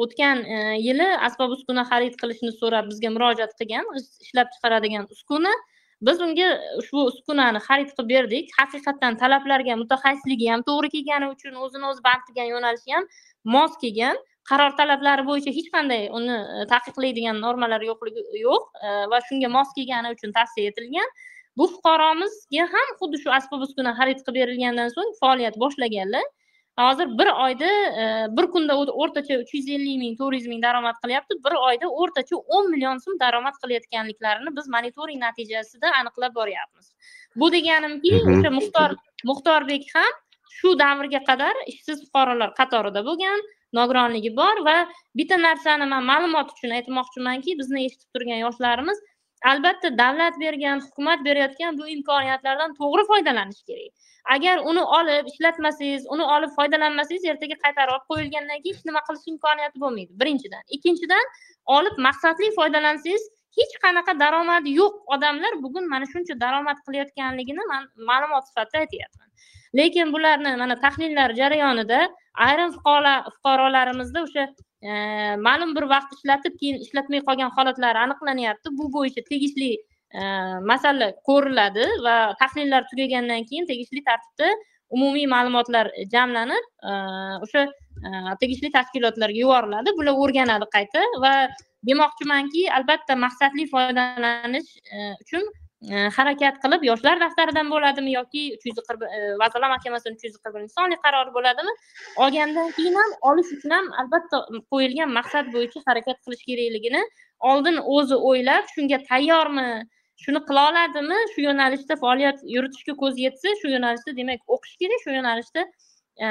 o'tgan e, yili asbob uskuna xarid qilishni so'rab bizga murojaat qilgan ishlab chiqaradigan uskuna. Biz unga e, ushbu uskunani xarid qilib berdik. Haqiqatdan talablarga mutaxassisligi ham to'g'ri kelgani uchun o'zini o'zi band qilgan yo'nalishi ham mos kelgan. Qaror talablari bo'yicha hech qanday uni e, taqiqlaydigan normalar yo'qligi yo'q e, va shunga mos kelgani uchun tavsiya etilgan. Bu fuqaromizga ham xuddi shu asbob uskuna xarid qilib berilgandan so'ng faoliyat boshlaganlar. Hozir bir oyda e, bir kunda o'rtacha uch yuz ellik ming to'rt yuz ming daromad qilyapti. Bir oyda o'rtacha o'n million so'm daromad qilayotganliklarini biz monitoring natijasida aniqlab boryapmiz. Bu deganimki o'sha muxtor muxtorbek ham shu davrga qadar ishsiz fuqarolar qatorida bo'lgan nogironligi bor va bitta narsani man ma'lumot uchun aytmoqchimanki bizni eshitib turgan yoshlarimiz albatta davlat bergan hukumat berayotgan bu imkoniyatlardan to'g'ri foydalanish kerak. Agar uni olib ishlatmasangiz uni olib foydalanmasangiz ertaga qaytarib olib qo'yilgandan keyin hech nima qilish imkoniyati bo'lmaydi. Birinchidan. Ikkinchidan olib maqsadli foydalansangiz hech qanaqa daromadi yo'q. Odamlar bugun mana shuncha daromad qilayotganligini man ma'lumot sifatida aytyapman. Lekin bularni mana tahlillar jarayonida ayrim fuqarolarimizda o'sha ma'lum bir vaqt ishlatib keyin ishlatmay qolgan holatlari aniqlanyapti. Bu bo'yicha tegishli e, masala ko'riladi va tahlillar tugagandan keyin tegishli tartibda umumiy ma'lumotlar jamlanib e, o'sha e, tegishli tashkilotlarga yuboriladi. Bular o'rganadi qayta va demoqchimanki albatta maqsadli foydalanish uchun harakat qilib yoshlar daftaridan bo'ladimi yoki uch yuz qirq e, vazirlar mahkamasini uch yuz qirq birinchi sonli qarori bo'ladimi? Olgandan keyin ham olish uchun ham albatta qo'yilgan maqsad bo'yicha harakat qilish kerakligini oldin o'zi o'ylab shunga tayyormi shuni qila oladimi shu yo'nalishda faoliyat yuritishga ko'zi yetsa shu yo'nalishda demak o'qish kerak shu yo'nalishda e,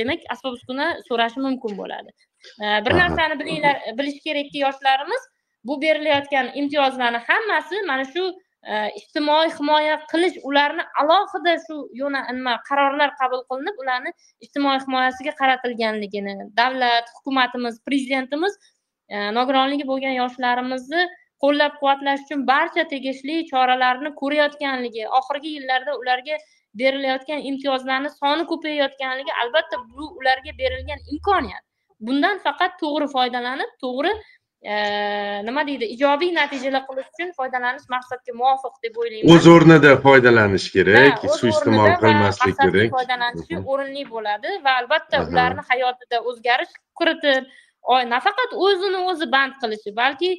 demak asbob uskuna so'rashi mumkin bo'ladi. E, bir narsani bilinglar bilish kerakki yoshlarimiz bu berilayotgan imtiyozlarni hammasi mana shu Э, ijtimoiy himoya qilish ularni alohida shu yo'na nima qarorlar qabul qilinib ularni ijtimoiy himoyasiga qaratilganligini davlat hukumatimiz prezidentimiz e, nogironligi bo'lgan yoshlarimizni qo'llab quvvatlash uchun barcha tegishli choralarni ko'rayotganligi oxirgi yillarda ularga berilayotgan imtiyozlarni soni ko'payayotganligi albatta bu ularga berilgan imkoniyat. Bundan faqat to'g'ri foydalanib to'g'ri nima deydi? Ijobiy natijalar qilish uchun foydalanish maqsadga muvofiq deb o'ylayman. O'z o'rnida foydalanish kerak suiiste'mol qilmaslik kerak. foydalanishi o'rinli bo'ladi va albatta ularni hayotiga o'zgarish kiritib nafaqat o'zini o'zi band qilishi balki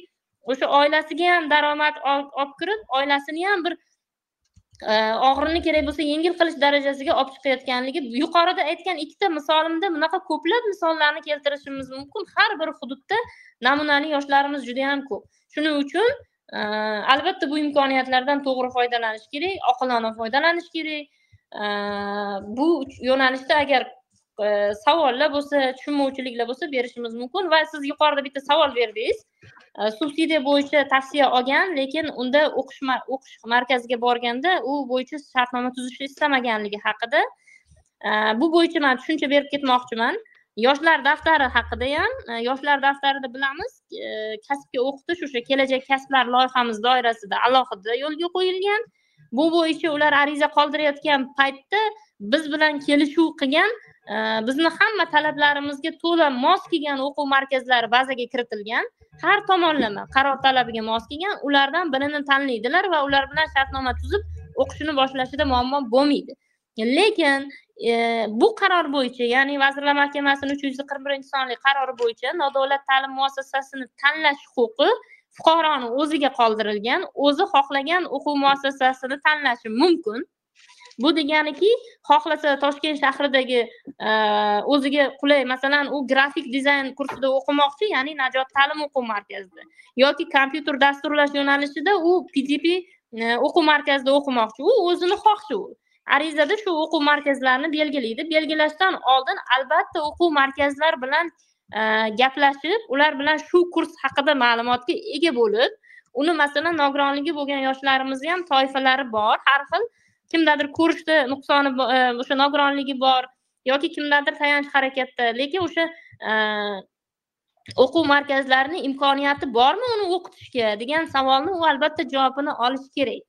o'sha oilasiga ham daromad olib kirib oilasini ham bir og'irini kerak bo'lsa yengil qilish darajasiga olib chiqayotganligi yuqorida aytgan ikkita misolimda bunaqa ko'plab misollarni keltirishimiz mumkin. Har bir hududda namunali yoshlarimiz juda yam ko'p. Shuning uchun e, albatta bu imkoniyatlardan to'g'ri foydalanish kerak oqilona foydalanish kerak. E, bu yo'nalishda agar e, savollar bo'lsa tushunmovchiliklar bo'lsa berishimiz mumkin. Va siz yuqorida bitta savol berdingiz. Э, subsidiya bo'yicha tavsiya olgan lekin unda o'qish o'qish markaziga borganda u bo'yicha shartnoma tuzishni istamaganligi haqida. Э, bu bo'yicha man tushuncha berib ketmoqchiman. Yoshlar daftari haqida ham э, yoshlar daftarida bilamiz e, kasbga o'qitish o'sha kelajak kasblar loyihamiz doirasida alohida yo'lga qo'yilgan. Bu bo'yicha ular ariza qoldirayotgan paytda biz bilan kelishuv qilgan e, bizni hamma talablarimizga to'la mos kelgan o'quv markazlari bazaga kiritilgan. Har tomonlama qaror talabiga mos kelgan ulardan birini tanlaydilar va ular bilan shartnoma tuzib o'qishini boshlashida muammo bo'lmaydi. Lekin e, bu qaror bo'yicha ya'ni vazirlar mahkamasini uch yuz qirq birinchi sonli qarori bo'yicha nodavlat ta'lim muassasasini tanlash huquqi fuqaroni o'ziga qoldirilgan o'zi xohlagan o'quv muassasasini tanlashi mumkin. Bu deganiki xohlasa toshkent shahridagi e, o'ziga qulay masalan u grafik dizayn kursida o'qimoqchi ya'ni najot ta'lim o'quv markazida yoki kompyuter dasturlash yo'nalishida u pdp e, o'quv markazida o'qimoqchi. U o'zini xohishi u. Arizada shu o'quv markazlarini belgilaydi. Belgilashdan oldin albatta o'quv markazlar bilan e, gaplashib ular bilan shu kurs haqida ma'lumotga ega bo'lib uni masalan nogironligi bo'lgan yoshlarimizni ham toifalari bor. Har xil kimdadir ko'rishda nuqsoni e, o'sha nogironligi bor yoki kimdadir tayanch harakatda. Lekin o'sha e, o'quv markazlarini imkoniyati bormi uni o'qitishga degan savolni u albatta javobini olishi kerak.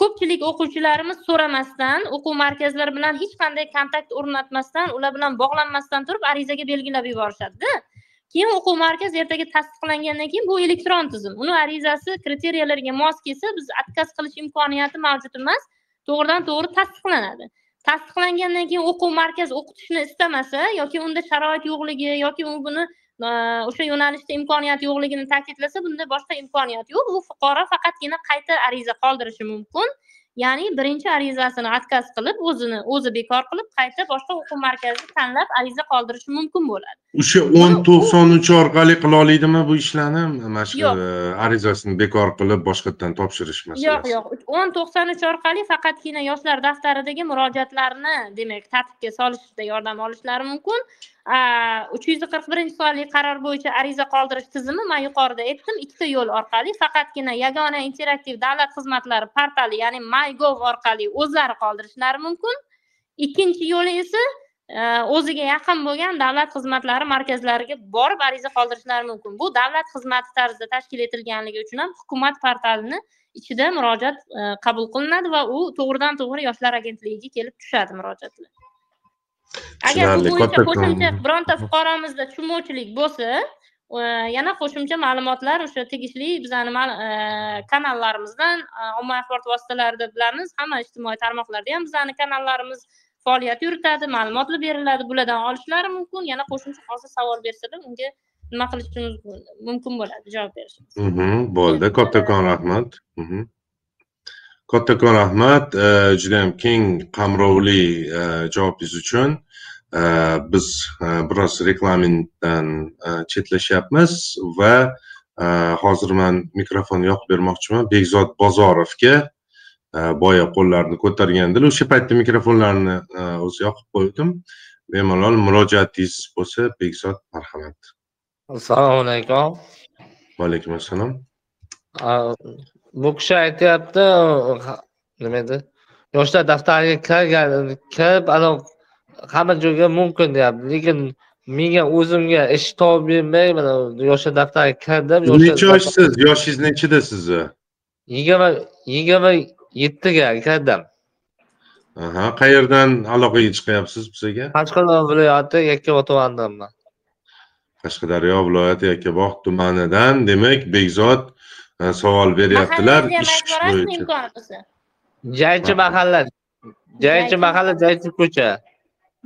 Ko'pchilik o'quvchilarimiz so'ramasdan o'quv markazlari bilan hech qanday kontakt o'rnatmasdan ular bilan bog'lanmasdan turib arizaga belgilab yuborishadida. Keyin o'quv markaz ertaga tasdiqlangandan keyin bu elektron tizim. Uni arizasi kriteriyalarga mos kelsa biz отказ qilish imkoniyati mavjud emas. To'g'ridan to'g'ri tasdiqlanadi. Tasdiqlangandan keyin o'quv markazi o'qitishni istamasa yoki unda sharoit yo'qligi yoki u buni e, o'sha yo'nalishda imkoniyat yo'qligini ta'kidlasa bunda boshqa imkoniyat yo'q. U fuqaro faqatgina qayta ariza qoldirishi mumkin. Ya'ni birinchi arizasini отказ qilib o'zini o'zi bekor qilib qayta boshqa o'quv markazini tanlab ariza qoldirishi mumkin bo'ladi. O'sha o'n to'qson uch orqali qila oladimi bu ishlarni? Mana shu Yo'q. arizasini bekor qilib boshqatdan topshirish yo'q masalasi yo'q o'n to'qson uch orqali faqatgina yoshlar daftaridagi murojaatlarni demak tartibga solishda yordam olishlari mumkin uch yuz qirq birinchi sonli qaror bo'yicha ariza qoldirish tizimi man yuqorida aytdim. Ikkita yo'l orqali faqatgina yagona interaktiv davlat xizmatlari portali ya'ni mygov orqali o'zlari qoldirishlari mumkin. Ikkinchi yo'li esa e, o'ziga yaqin bo'lgan davlat xizmatlari markazlariga borib ariza qoldirishlari mumkin. Bu davlat xizmati tarzida tashkil etilganligi uchun ham hukumat portalini ichida murojaat e, qabul qilinadi va u to'g'ridan to'g'ri yoshlar agentligiga kelib tushadi murojaatlar. Agar bu Tushunarli. bo'yicha Kattakon- qo'shimcha bironta fuqaromizda tushunmovchilik bo'lsa e, yana qo'shimcha ma'lumotlar o'sha tegishli bizani e, kanallarimizdan e, ommaviy axborot vositalarida bilamiz hamma ijtimoiy tarmoqlarda ham bizani kanallarimiz faoliyat yuritadi ma'lumotlar beriladi. Bulardan olishlari mumkin. Yana qo'shimcha hozir savol bersalar unga nima qilishimiz mumkin bo'ladi javob berishimiz. Mhm, bo'ldi. Kattakon rahmat. Mhm. Kattakon rahmat eh, judayam keng qamrovli eh, javobingiz uchun Eh, biz biroz reglamentdan chetlashyapmiz va hozir man mikrofonni yoqib bermoqchiman. Bekzod bozorovga boya qo'llarini ko'targandilar o'sha paytda mikrofonlarni o'zi yoqib qo'ydim. Bemalol murojaatingiz bo'lsa bekzod marhamat. Assalomu alaykum. Va alaykum assalom bu kishi aytyapti nima edi? Yoshlar daftariga kirgan kirib anavi hamma joyga mumkin deyapti lekin menga o'zimga ish topib bermay mana yoshlar daftariga kirdim necha yoshsiz? Yoshingiz nechida sizni? Yigirma yigirma yettiga kirdim. Aha qayerdan aloqaga chiqyapsiz bizga? Qashqadaryo viloyati yakkabog' tumanidanman qashqadaryo viloyati yakkabog' tumanidan demak bekzod savol beryaptilar ish bo'yicha. jaychi mahalla. Jaychi mahalla jaychi ko'cha.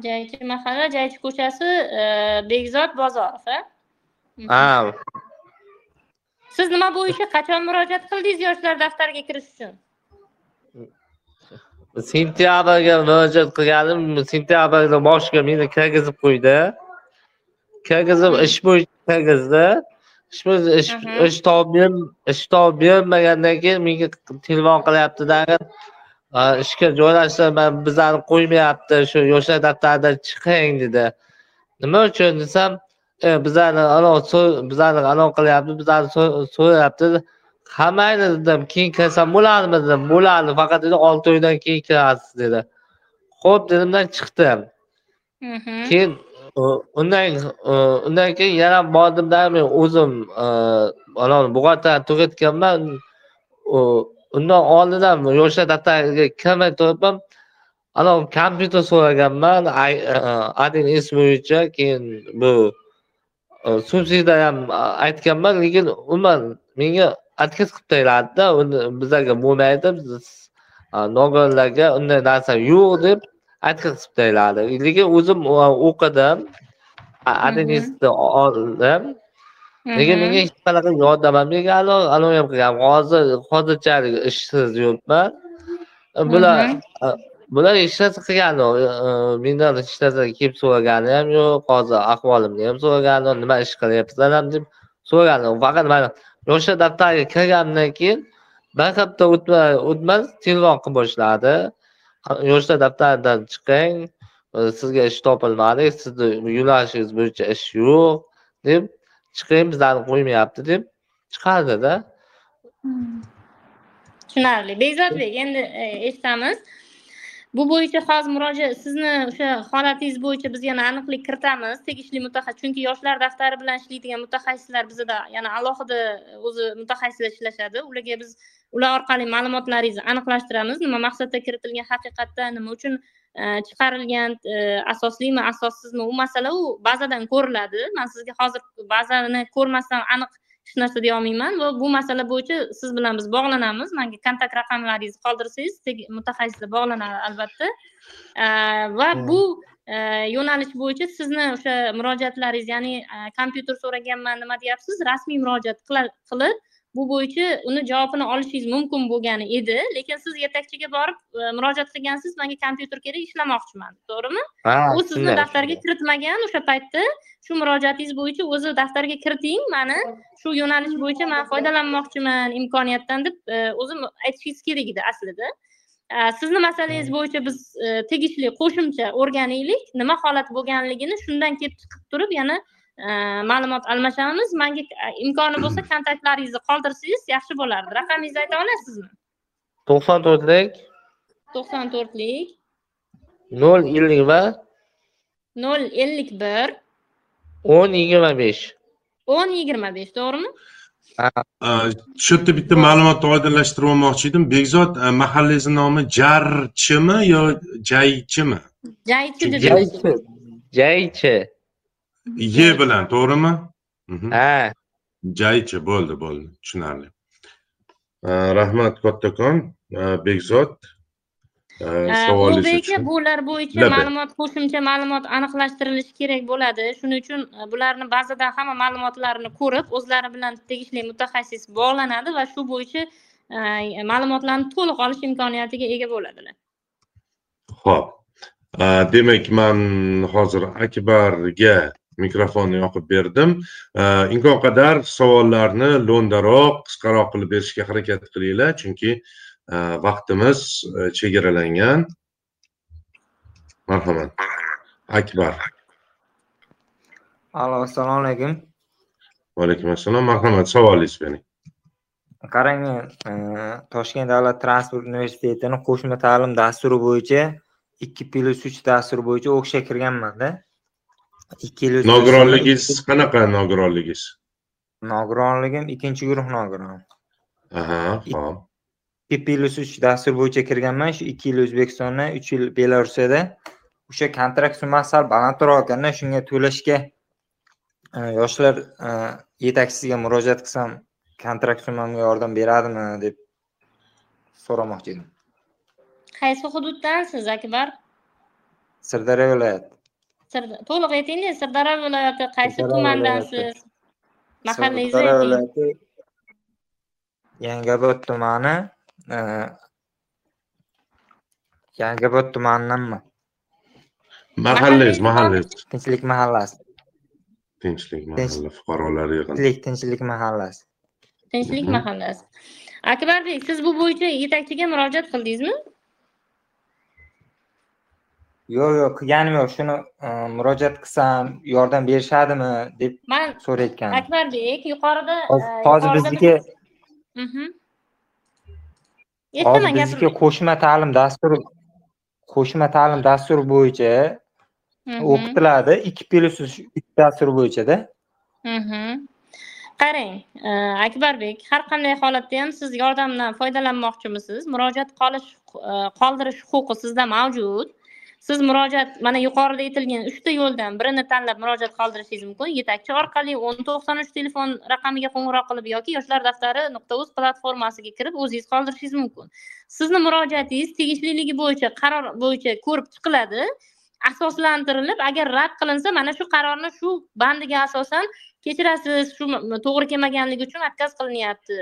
Jaychi mahalla jaychi ko'chasi e, bekzod bozorov Mhm. ha. Siz nima bo'yicha qachon murojaat qildingiz yoshlar daftariga kirish uchun? Sentyabrga murojaat qilganim sentyabrni boshiga meni kirgizib qo'ydi. Kirgizib ish bo'yicha kirgizdi ish bo'yicha ish topib ber- ish topib bermagandan keyin menga telefon qilyapti dag'i ishga joylashtirman bizani qo'ymayapti shu yoshlar daftaridan chiqing dedi. Nima uchun desam e, bizani anov bizani anov qilyapti bizani so- so'rayapti hammangni dedim keyin kirsam bo'ladimi dedim bo'ladi faqat dedi olti oydan keyin kirasiz dedi. Ho'p dedimdan chiqdim. Mhm. keyin undan undan keyin yana bordimda men o'zim anavi buxgalterni tugatganman. Undan oldin ham yoshlar daftariga kirmay turib anavi kompyuter so'raganman. Adin ish bo'yicha keyin bu subsidiya ham aytganman. Lekin umuman menga отказ qilib tashladida uni bizlarga bo'lmaydi. Biz nogironlarga unday narsa yo'q deb qilib tashladi lekin o'zim e, o'qidim ishni oldim. Lekin menga hech qanaqa yordam ham bergani anavi ham qilgan. Hozir hozirchalik ishsiz yuribman bular Mhm. bular hech narsa qilgani yo'q e, mendan hech narsa kelib so'ragani ham yo'q. Hozir ahvolimni ham so'ragani yo'q. Nima ish qilyapsan ham deb so'ragani yo'q. Faqat mana yoshlar daftariga kirganimdan keyin bir hafta o'tmay o'tmas telefon qilib boshladi yoshlar daftaridan chiqing e, sizga ish topilmadi sizni yo'nalishingiz bo'yicha ish yo'q deb chiqing bizlarni qo'ymayapti deb chiqardida. Hmm. Tushunarli. Bekzodbek endi e, eshitamiz bu bo'yicha hozir murojaat sizni o'sha holatingiz bo'yicha biz yana aniqlik kiritamiz. Tegishli mutaxassis chunki yoshlar daftari bilan ishlaydigan mutaxassislar bizada yana alohida e, o'zi mutaxassislar ishlashadi. Ularga biz ular orqali ma'lumotlaringizni aniqlashtiramiz. Nima maqsadda kiritilgan haqiqatda nima uchun e, chiqarilgan e, asoslimi asossizmi? U masala u bazadan ko'riladi. Man sizga hozir bazani ko'rmasdan aniq hech narsa deya olmayman va bu masala bo'yicha siz bilan biz bog'lanamiz. Manga kontakt raqamlaringizni qoldirsangiz mutaxassislar bog'lanadi albatta. Va bu e, yo'nalish bo'yicha sizni o'sha murojaatlaringiz ya'ni e, kompyuter so'raganman nima deyapsiz? Rasmiy murojaat qilib bu bo'yicha uni javobini olishingiz mumkin bo'lgan edi. Lekin siz yetakchiga borib e, murojaat qilgansiz manga kompyuter kerak ishlamoqchiman to'g'rimi? U sizni daftarga kiritmagan o'sha paytda. Shu murojaatingiz bo'yicha o'zi daftarga kiriting mani shu yo'nalish bo'yicha man foydalanmoqchiman imkoniyatdan deb e, o'zi aytishingiz kerak edi aslida. E, sizni masalangiz bo'yicha biz tegishli qo'shimcha o'rganaylik. Nima holat bo'lganligini shundan kelib chiqib turib yana ma'lumot almashamiz. Manga e, imkoni bo'lsa kontaktlaringizni qoldirsangiz yaxshi bo'lardi. Raqamingizni ayta olasizmi? To'qson to'rtlik. To'qson to'rtlik. Nol ellik bir nol ellik bir. o'n yigirma besh. o'n yigirma besh to'g'rimi? Shu yerda bitta ma'lumotni oydinlashtirib olmoqchi edim. Bekzod e, mahallangizni nomi jarchimi yo jaychimi? Jaychi deb jaychi. Jaychi ye bilan. to'g'rimi? Mhm. ha. Jaychi bo'ldi bo'ldi tushunarli. Rahmat kattakon bekzod savolingiz ulbek uchun. bular bo'yicha ma'lumot qo'shimcha ma'lumot aniqlashtirilishi kerak bo'ladi. Shuning uchun e, bularni bazadan hamma ma'lumotlarini ko'rib o'zlari bilan tegishli mutaxassis bog'lanadi va shu bo'yicha e, ma'lumotlarni to'liq olish imkoniyatiga ega bo'ladilar. Ho'p demak man hozir akbarga mikrofonni yoqib berdim. Imkon qadar savollarni lo'ndaroq qisqaroq qilib berishga harakat qilinglar chunki e, vaqtimiz e, chegaralangan. Marhamat. Akbar. Alo assalomu alaykum. Vaalaykum assalom marhamat savolingizni bering qarang men toshkent davlat transport universitetini qo'shma ta'lim dasturi bo'yicha ikki plyus uch dasturi bo'yicha o'qishga kirganmanda nogironligingiz qanaqa nogironligingiz? Nogironligim ikkinchi guruh nogiron. Aha hop ikki plyus uch dastur bo'yicha kirganman shu ikki yil o'zbekistonda uch yil belarusiyada. O'sha kontrakt summasi sal balandroq ekanda shunga to'lashga e, yoshlar e, yetakchisiga murojaat qilsam kontrakt summamga yordam beradimi deb so'ramoqchi edim. Qaysi hududdansiz akbar? Sirdaryo viloyati to'liq aytingda sirdaryo viloyati qaysi tumandansiz? mahallangizni Sirdaryo ayting viloyati yangiobod tumani e, yangiobod tumanidanman mahallangiz Mahallangiz tinchlik mahallasi. Tinchlik mahalla fuqarolar yig'ini tinchlik tinchlik mahallasi. Tinchlik Mhm. mahallasi. Akbarbek siz bu bo'yicha yetakchiga murojaat qildingizmi yo'q yo'q qilganim yo'q shuni e, murojaat qilsam yordam berishadimi? deb man so'rayotgan akbarbek yuqorida hozir e, yuqorida bizniki hozir bizniki qo'shma ta'lim dasturi qo'shma ta'lim dasturi bo'yicha o'qitiladi. Ikki plyus uch dastur bo'yichada. Qarang e, akbarbek har qanday holatda ham siz yordamdan foydalanmoqchimisiz? Murojaat qolish e, qoldirish huquqi sizda mavjud siz murojaat mana yuqorida aytilgan uchta yo'ldan birini tanlab murojaat qoldirishingiz mumkin. Yetakchi orqali o'n to'qson uch telefon raqamiga qo'ng'iroq qilib yoki yoshlar daftari nuqta uz platformasiga kirib o'zingiz qoldirishingiz mumkin. Sizni murojaatingiz tegishliligi bo'yicha qaror bo'yicha ko'rib chiqiladi asoslantirilib agar rad qilinsa mana shu qarorni shu bandiga asosan kechirasiz shu to'g'ri kelmaganligi uchun отказ qilinyapti.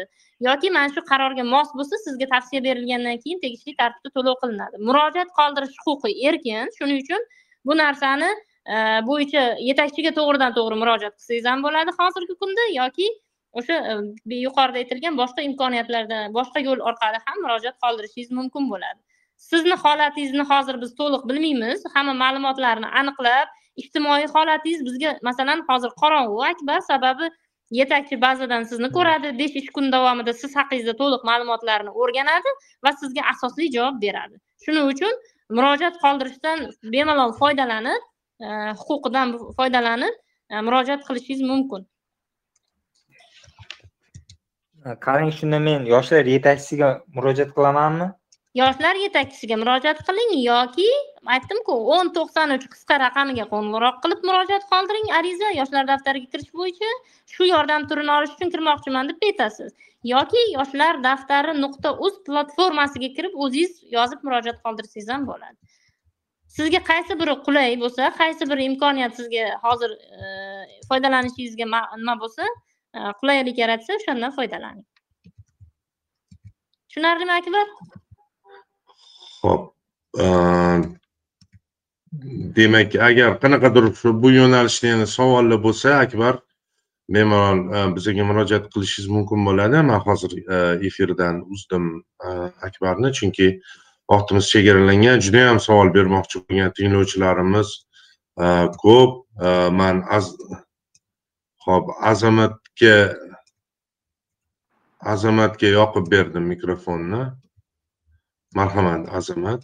Yoki mana shu qarorga mos bo'lsa sizga tavsiya berilgandan keyin tegishli tartibda to'lov qilinadi. Murojaat qoldirish huquqi erkin. Shuning uchun bu narsani e, bo'yicha yetakchiga to'g'ridan to'g'ri murojaat qilsangiz ham bo'ladi hozirgi kunda yoki o'sha e, yuqorida aytilgan boshqa imkoniyatlardan boshqa yo'l orqali ham murojaat qoldirishingiz mumkin bo'ladi. Sizni holatingizni hozir biz to'liq bilmaymiz. Hamma ma'lumotlarni aniqlab ijtimoiy holatingiz bizga masalan hozir qorong'u akbar sababi yetakchi ba'zadan sizni ko'radi besh ish kun davomida siz haqingizda to'liq ma'lumotlarni o'rganadi va sizga asosli javob beradi. Shuning uchun murojaat qoldirishdan bemalol foydalanib e, huquqidan foydalanib e, murojaat qilishingiz mumkin. Qarang shunda men yoshlar yetakchisiga murojaat qilamanmi? Yoshlar yetakchisiga murojaat qiling yoki aytdimku o'n to'qson uch qisqa raqamiga qo'ng'iroq qilib murojaat qoldiring. Ariza yoshlar daftariga kirish bo'yicha shu yordam turini olish uchun kirmoqchiman deb aytasiz. Yoki yoshlar daftari nuqta uz platformasiga kirib o'zingiz yozib murojaat qoldirsangiz ham bo'ladi. Sizga qaysi biri qulay bo'lsa qaysi bir imkoniyat sizga hozir e, foydalanishingizga nima bo'lsa e, qulaylik yaratsa o'shandan foydalaning. Tushunarlimi akbar? Xo'p. E, demak, agar qanaqadir shu bu yo'nalishda yana savollar bo'lsa, Akbar bemalol e, bizga murojaat qilishingiz mumkin bo'ladi. Men hozir e, efirdan uzdim Akbarni, chunki vaqtimiz chegaralangan. Juda ham savol bermoqchi bo'lgan tinglovchilarimiz ko'p. Men az Xo'p, Azamatga Azamatga yoqib berdim mikrofonni. Marhamat, Azamat.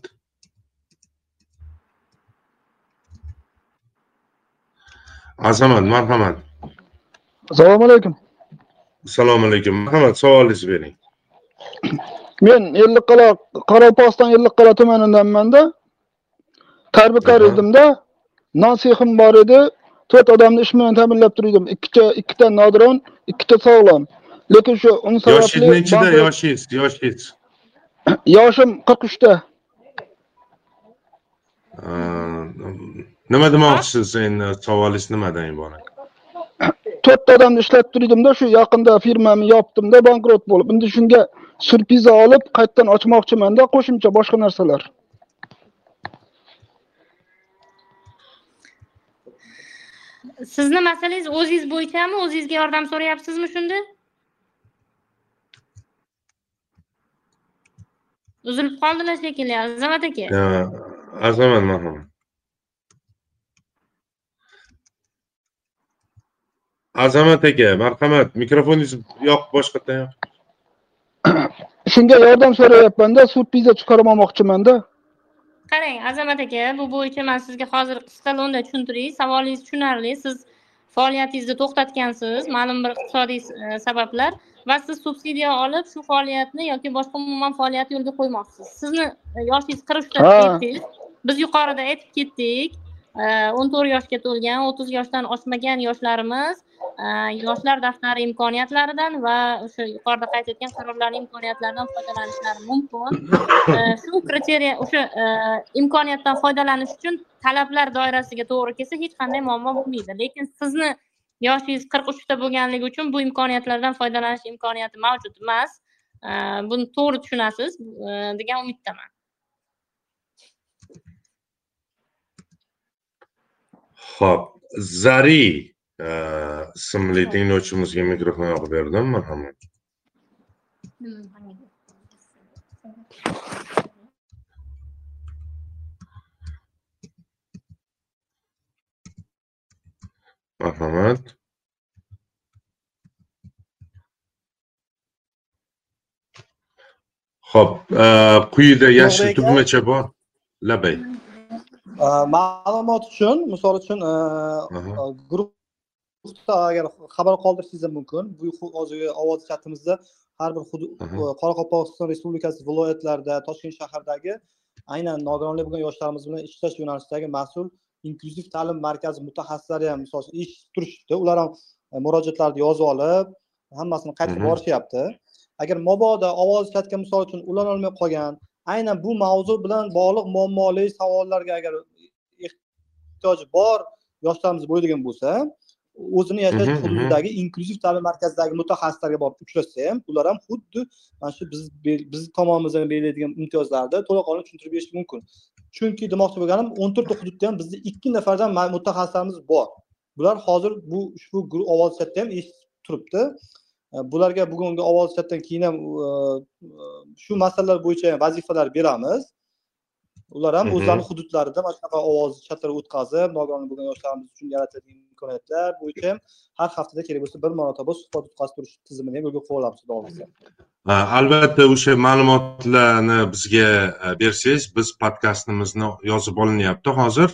Azamat, marhamat. Assalomu alaykum. Assalomu alaykum. Marhamat, savolingizni bering. Men Ellikqal'a Qoraqalpog'iston Ellikqal'a tumanidanmanda. Tarbiyakor edimda. Nasihim bor edi. To'rt odamni ish bilan ta'minlab turdim. Ikkita ikkita nodiron, ikkita sog'lom. Lekin shu uni sababli Yoshingiz nechida? Yoshingiz, yoshingiz. yoshim 43 ta. Nima demoqchisiz endi savolingiz nimadan iborat? To'rtta odamni ishlatib turdimda, shu yaqinda firmamni yopdimda, bankrot bo'lib. Endi shunga surpriza olib, qaytadan ochmoqchimanda, qo'shimcha boshqa narsalar. sizni masalangiz o'zingiz bo'yichami o'zingizga yordam so'rayapsizmi shunda uzilib qoldilar shekilli azamat aka. Azamat marhamat azamat aka marhamat. Mikrofoningiz yoq boshqatdan yoq. Shunga yordam so'rayapmanda surpriza chiqarib olmoqchimanda. Qarang azamat aka bu bo'yicha man sizga hozir qisqa lo'nda tushuntiray savolingiz tushunarli siz faoliyatingizni to'xtatgansiz ma'lum bir iqtisodiy e, sabablar va siz subsidiya olib shu faoliyatni yoki boshqa umuman faoliyat yo'lga qo'ymoqchisiz sizni e, yoshingiz qirq uchda aytdingiz. Biz yuqorida aytib ketdik e, o'n to'rt yoshga to'lgan o'ttiz yoshdan oshmagan yoshlarimiz e, yoshlar daftari imkoniyatlaridan va o'sha yuqorida qayd etgan qarorlarni imkoniyatlaridan foydalanishlari mumkin. Shu kriteriya o'sha imkoniyatdan foydalanish uchun talablar doirasiga to'g'ri kelsa hech qanday muammo bo'lmaydi. Lekin sizni yoshingiz qirq uchda bo'lganligi uchun bu imkoniyatlardan foydalanish imkoniyati mavjud emas. Buni to'g'ri tushunasiz degan umiddaman. Ho'p zari ismli tinglovchimizga mikrofon yoqib berdim marhamat marhamat ho'p quyida yashil tugmacha bor. Labay. Ma'lumot uchun misol uchun guruh agar xabar qoldirishingiz mumkin. Bu hozirgi ovoz chatimizda har bir hudud qoraqalpog'iston respublikasi viloyatlarida toshkent shahridagi aynan nogironligi bo'lgan yoshlarimiz bilan ishlash yo'nalishidagi mas'ul inklyuziv ta'lim markazi mutaxassislari ham misol uchun eshitib turishibdi. Ular ham e, murojaatlarni yozib olib hammasini qaytib borishyapti agar mabodo ovoz chatga misol uchun ulanolmay qolgan aynan bu mavzu bilan bog'liq muammoli savollarga agar ehtiyoji bor yoshlarimiz bo'ladigan bo'lsa o'zini yashash hududidagi inklyuziv ta'lim markazidagi mutaxassislarga borib uchrashsa ham ular ham xuddi mana shu biz biz tomonimizdan beriladigan imtiyozlarni to'laqonli tushuntirib berishi mumkin chunki demoqchi bo'lganim o'n to'rtta hududda ham bizda ikki nafardan mutaxassislarimiz bor. Bular hozir bu ushbu ovoz chatda ham eshitib turibdi. E, bularga bugungi ovoz chatdan keyin ham e, e, shu masalalar bo'yicha vazifalar beramiz. Ular ham o'zlarini hududlarida mana shunaqa ovoz chatlar o'tkazib nogironligi bo'lgan yoshlarimiz uchun yaratadigan imkoniyatlar bo'yicha ham har haftada kerak bo'lsa bir marotaba suhbat o'tkazib turish tizimini ham yo'lga qo'yib olamiz xudo xohlasa albatta o'sha ma'lumotlarni bizga bersangiz biz podkastimizni yozib olinyapti hozir.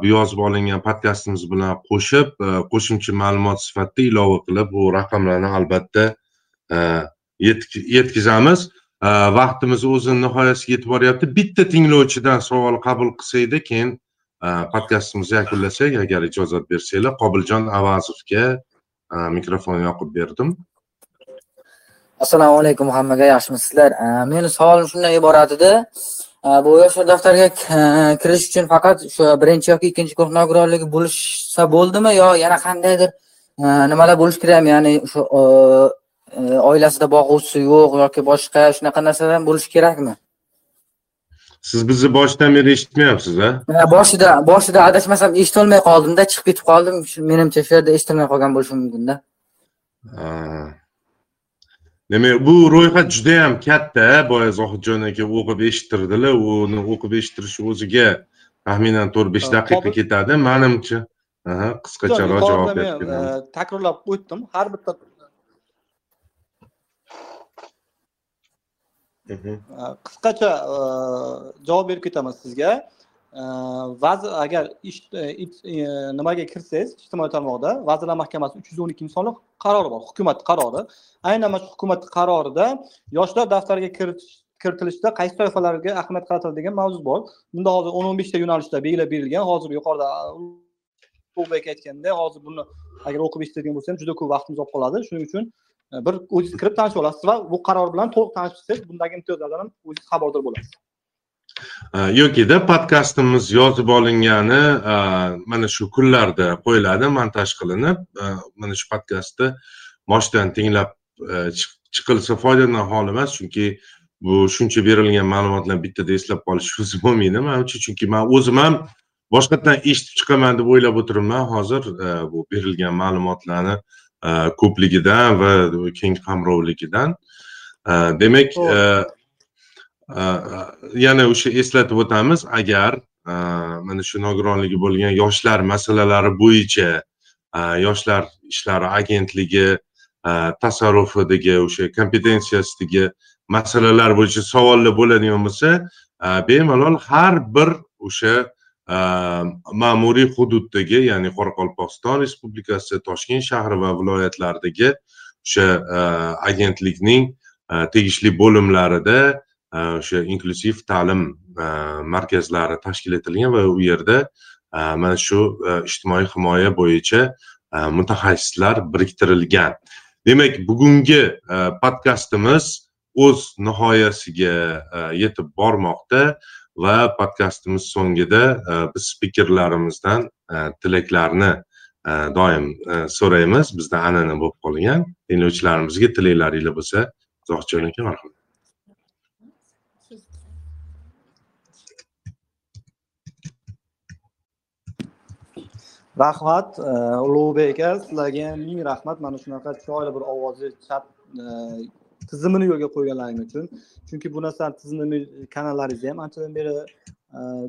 Bu yozib olingan podkastimiz bilan qo'shib qo'shimcha ma'lumot sifatida ilova qilib bu raqamlarni albatta yetkazamiz vaqtimiz o'zini nihoyasiga yetib boryapti. Bitta tinglovchidan savol qabul qilsakda keyin e, podkastimizni yakunlasak agar ijozat bersanglar qobiljon avazovga e, mikrofonni yoqib berdim. Assalomu alaykum hammaga yaxshimisizlar? E, Meni savolim shundan iborat edi. Bu yoshlar daftariga kirish uchun faqat shu birinchi yoki ikkinchi guruh nogironligi bo'lsa bo'ldimi yo yana qandaydir nimalar bo'lishi kerakmi ya'ni shu oilasida boquvchisi yo'q yoki boshqa shunaqa narsalar bo'lishi kerakmi? Siz bizni boshidan beri eshitmayapsiz a boshida boshida adashmasam eshitolmay qoldimda chiqib ketib qoldim. Menimcha shu yerda eshitilmay qolgan bo'lishi mumkinda demak bu ro'yxat judayam katta boya zohidjon aka o'qib eshittirdilar. Uni o'qib eshittirish o'ziga taxminan to'rt besh daqiqa ketadi manimcha. Qisqacharoq javob berib takrorlab o'tdim. Har bitta qisqacha э, javob berib ketaman sizga. Э, Vazir agar ish э, e, nimaga kirsangiz ijtimoiy tarmoqda vazirlar mahkamasi uch yuz o'n ikkinchi sonli qarori bor hukumat qarori. Aynan mana shu hukumat qarorida yoshlar daftariga kiritilishda qaysi toifalarga ahamiyat qaratiladi degan mavzu bor. Bunda hozir o'n o'n beshta yo'nalishda belgilab berilgan hozir yuqorida ulug'bek aytganday hozir buni agar o'qib eshitadigan bo'lsa ham juda ko'p vaqtimiz olib qoladi. Shuning uchun bir o'zingiz kirib tanishib olasiz va bu qaror bilan to'liq tanishsangiz bundagi imtiyozlardan ham o'zingiz xabardor bo'lasiz. Yokida podkastimiz yozib olingani mana shu kunlarda qo'yiladi montaj qilinib mana shu podkastni boshidan tinglab chiqilsa foydadan xoli emas chunki bu shuncha berilgan ma'lumotlarni bittada eslab qolish o'zi bo'lmaydi manimcha chunki man o'zim ham boshqatdan eshitib chiqaman deb o'ylab o'tiribman. Hozir bu berilgan ma'lumotlarni ko'pligidan va keng qamrovligidan demak yana o'sha eslatib o'tamiz agar mana shu nogironligi bo'lgan yoshlar masalalari bo'yicha yoshlar ishlari agentligi tasarrufidagi o'sha kompetensiyasidagi masalalar bo'yicha savollar bo'ladigan bo'lsa bemalol har bir o'sha Ehm, ma'muriy hududdagi ya'ni qoraqalpog'iston respublikasi toshkent shahri va viloyatlaridagi o'sha ehm, agentlikning ehm, tegishli bo'limlarida o'sha inklyuziv ta'lim markazlari tashkil etilgan va u yerda mana shu ijtimoiy himoya bo'yicha mutaxassislar biriktirilgan. Demak bugungi podkastimiz o'z nihoyasiga yetib bormoqda. Va podkastimiz so'ngida e, biz spikerlarimizdan e, tilaklarni e, doim so'raymiz. Bizda an'ana bo'lib qolgan. Tinglovchilarimizga tilaklaringlar bo'lsa zohidjon aka marhamat. Rahmat ulug'bek aka. Sizlarga ham ming rahmat. Mana shunaqa chiroyli bir ovozli chat tizimini yo'lga qo'yganlaring uchun. Chunki bu narsani tizimini kanallaringizni ham. Anchadan beri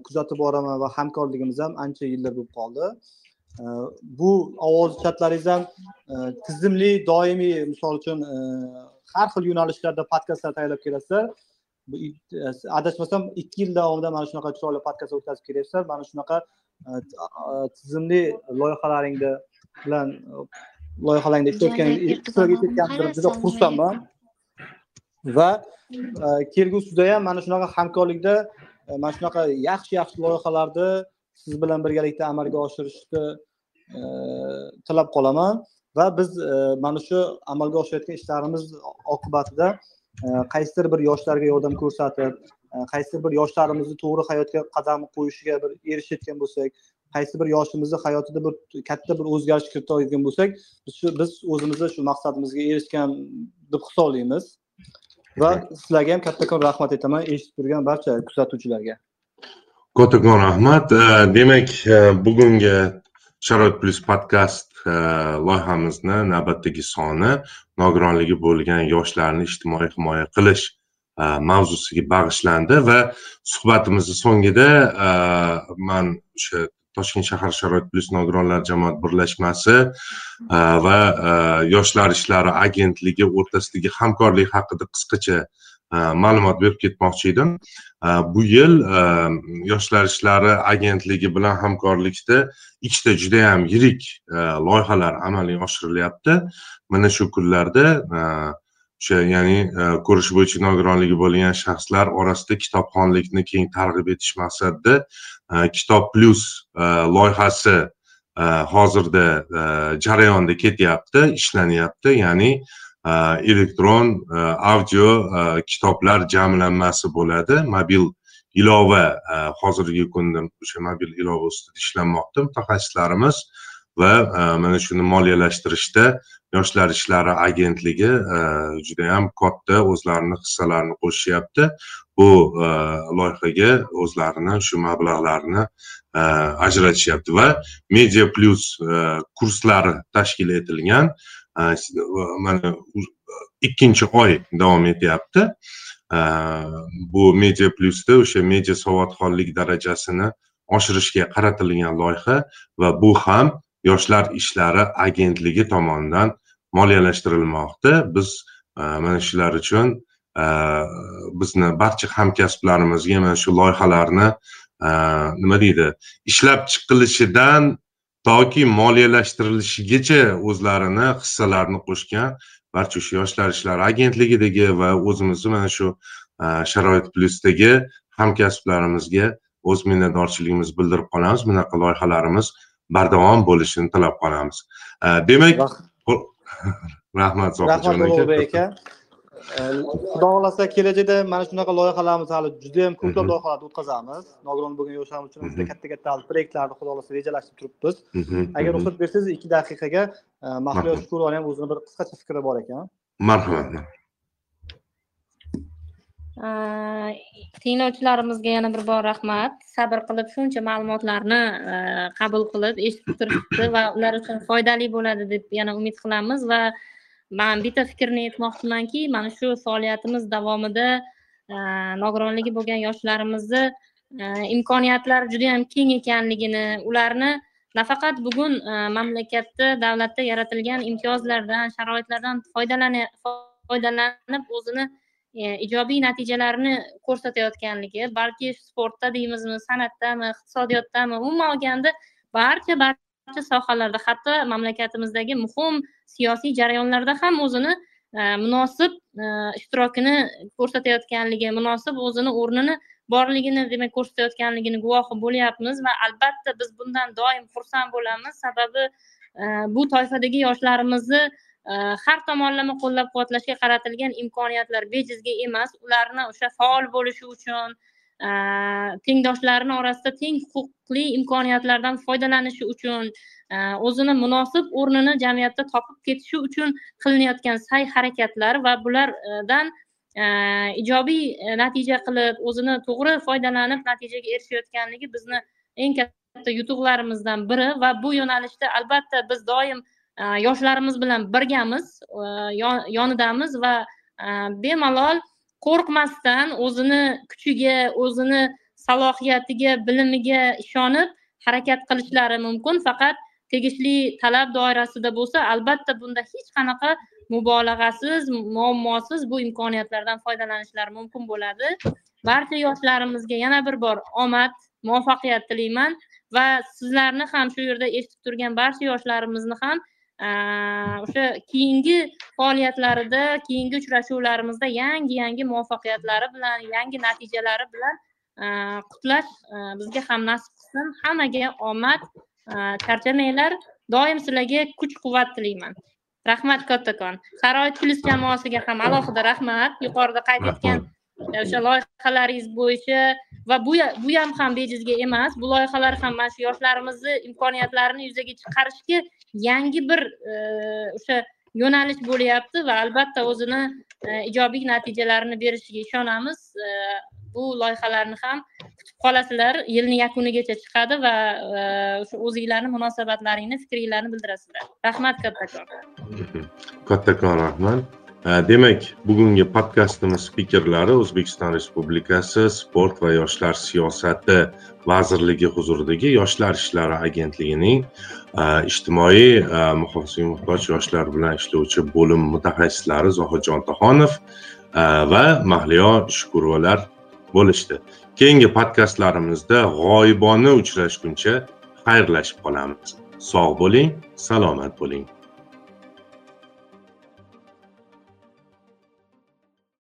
kuzatib boraman va hamkorligimiz ham ancha yillar bo'lib qoldi. Bu ovoz chatlaringiz ham tizimli doimiy misol uchun har xil yo'nalishlarda podkastlar tayyorlab kelasizlar adashmasam ikki yil davomida mana shunaqa chiroyli podkast o'tkazib kelyapsizlar. Mana shunaqa tizimli loyihalaringni bilan loyihalangda ishlayotgan juda xursandman va e, kelgusida ham mana shunaqa hamkorlikda e, mana shunaqa yaxshi yaxshi loyihalarni siz bilan birgalikda amalga oshirishni e, tilab qolaman. Va biz mana shu amalga oshirayotgan ishlarimiz oqibatida qaysidir bir yoshlarga yordam ko'rsatib qaysidir bir yoshlarimizni to'g'ri hayotga qadam qo'yishiga bir erishayotgan bo'lsak qaysi bir yoshimizni hayotida bir katta bir o'zgarish kirita olgan bo'lsak biz shu biz o'zimizni shu maqsadimizga erishgan deb hisoblaymiz. Va sizlarga ham kattakon rahmat aytaman. Eshitib turgan barcha kuzatuvchilarga. Kattakon rahmat. Demak bugungi sharoit plyus podkast loyihamizni navbatdagi soni nogironligi bo'lgan yoshlarni ijtimoiy himoya qilish mavzusiga bag'ishlandi va suhbatimizni so'ngida man o'sha toshkent shahar sharoit plyus nogironlar jamoat birlashmasi e, va e, yoshlar ishlari agentligi o'rtasidagi hamkorlik haqida qisqacha e, ma'lumot berib ketmoqchi edim. Bu yil yoshlar ishlari agentligi bilan hamkorlikda ikkita judayam yirik loyihalar amalga oshirilyapti. Mana shu kunlarda o'sha ya'ni ko'rish bo'yicha nogironligi bo'lgan shaxslar orasida kitobxonlikni keng targ'ib etish maqsadida Э, kitob plyus э, loyihasi э, hozirda jarayonda ketyapti ishlanyapti. Ya'ni elektron e, audio e, kitoblar jamlanmasi bo'ladi. Mobil ilova e, hozirgi kunda o'sha mobil ilova ustida ishlanmoqda. Mutaxassislarimiz va mana shuni moliyalashtirishda yoshlar ishlari agentligi e, judayam katta o'zlarini hissalarini qo'shishyapti bu e, loyihaga o'zlarini shu mablag'larni e, ajratishyapti va media plyus kurslari tashkil etilgan mana ikkinchi oy davom etyapti. Bu media plyusda o'sha media savodxonlik darajasini oshirishga qaratilgan loyiha va bu ham yoshlar ishlari agentligi tomonidan moliyalashtirilmoqda. Biz e, mana shular uchun e, bizni barcha hamkasblarimizga mana shu loyihalarni e, nima deydi ishlab chiqilishidan toki moliyalashtirilishigacha o'zlarini hissalarini qo'shgan barcha o'sha yoshlar ishlari agentligidagi va o'zimizni mana shu sharoit plyusdagi hamkasblarimizga o'z minnatdorchiligimizni bildirib qolamiz. Bunaqa loyihalarimiz bardavom bo'lishini tilab qolamiz. Demak rahmat rahmat ulug'bek aka. Xudo xohlasa kelajakda mana shunaqa loyihalarimiz hali? Juda yam ko'plab loyihalarni o'tkazamiz. Nogiron bo'lgan yoshlarimiz uchun juda katta katta proyektlarni xudo xohlasa rejalashtirib turibmiz. Agar ruxsat bersangiz ikki daqiqaga mahliyo shukurovani ham o'zini bir qisqacha fikri bor ekan. Marhamat tinglovchilarimizga yana bir bor rahmat. Sabr qilib shuncha ma'lumotlarni qabul qilib eshitib turibdi va ular uchun foydali bo'ladi deb yana umid qilamiz va man bitta fikrni aytmoqchimanki mana shu faoliyatimiz davomida nogironligi bo'lgan yoshlarimizni imkoniyatlari juda yam keng ekanligini ularni nafaqat bugun mamlakatda davlatda yaratilgan imtiyozlardan sharoitlardan foydalanib o'zini E, ijobiy natijalarni ko'rsatayotganligi balki sportda deymizmi san'atdami iqtisodiyotdami umuman olganda barcha barcha sohalarda hatto mamlakatimizdagi muhim siyosiy jarayonlarda ham o'zini e, munosib e, ishtirokini ko'rsatayotganligi munosib o'zini o'rnini borligini demak ko'rsatayotganligini guvohi bo'lyapmiz va albatta biz bundan doim xursand bo'lamiz. Sababi bu toifadagi yoshlarimizni Э, har tomonlama qo'llab quvvatlashga qaratilgan imkoniyatlar bejizga emas. Ularni o'sha faol bo'lishi uchun e, tengdoshlarini orasida teng huquqli imkoniyatlardan foydalanishi uchun e, o'zini munosib o'rnini jamiyatda topib ketishi uchun qilinayotgan sa'y harakatlar va bulardan e, ijobiy natija qilib o'zini to'g'ri foydalanib natijaga erishayotganligi bizni eng katta yutuqlarimizdan biri va bu yo'nalishda albatta biz doim Э, yoshlarimiz bilan birgamiz e, yonidamiz va e, bemalol qo'rqmasdan o'zini kuchiga o'zini salohiyatiga bilimiga ishonib harakat qilishlari mumkin. Faqat tegishli talab doirasida bo'lsa albatta bunda hech qanaqa mubolag'asiz muammosiz bu imkoniyatlardan foydalanishlari mumkin bo'ladi. Barcha yoshlarimizga yana bir bor omad muvaffaqiyat tilayman va sizlarni ham shu yerda eshitib turgan barcha yoshlarimizni ham o'sha keyingi faoliyatlarida keyingi uchrashuvlarimizda yangi yangi muvaffaqiyatlari bilan yangi natijalari bilan qutlash bizga ham nasib qilsin. Hammaga omad charchamanglar doim sizlarga kuch quvvat tilayman. Rahmat kattakon. Sharoit plyus jamoasiga ham alohida rahmat. Yuqorida qayd etgan o'sha loyihalaringiz bo'yicha va bu bu ham ham bejizga emas. Bu loyihalar ham mana shu yoshlarimizni imkoniyatlarini yuzaga chiqarishga yangi bir o'sha yo'nalish bo'lyapti va albatta o'zini ijobiy natijalarini berishiga ishonamiz. Bu loyihalarni ham kutib qolasizlar yilni yakunigacha chiqadi va o'sha o'zinglarni munosabatlaringni fikringlarni bildirasizlar. Rahmat kattakon kattakon rahmat. Demak bugungi podkastimiz spikerlari o'zbekiston respublikasi sport va yoshlar siyosati vazirligi huzuridagi yoshlar ishlari agentligining ijtimoiy muhofazaga muhtoj yoshlar bilan ishlovchi bo'lim mutaxassislari zohidjon tohonov va mahliyo shukurovalar bo'lishdi. Keyingi podkastlarimizda g'oyibona uchrashguncha xayrlashib qolamiz. Sog' bo'ling salomat bo'ling.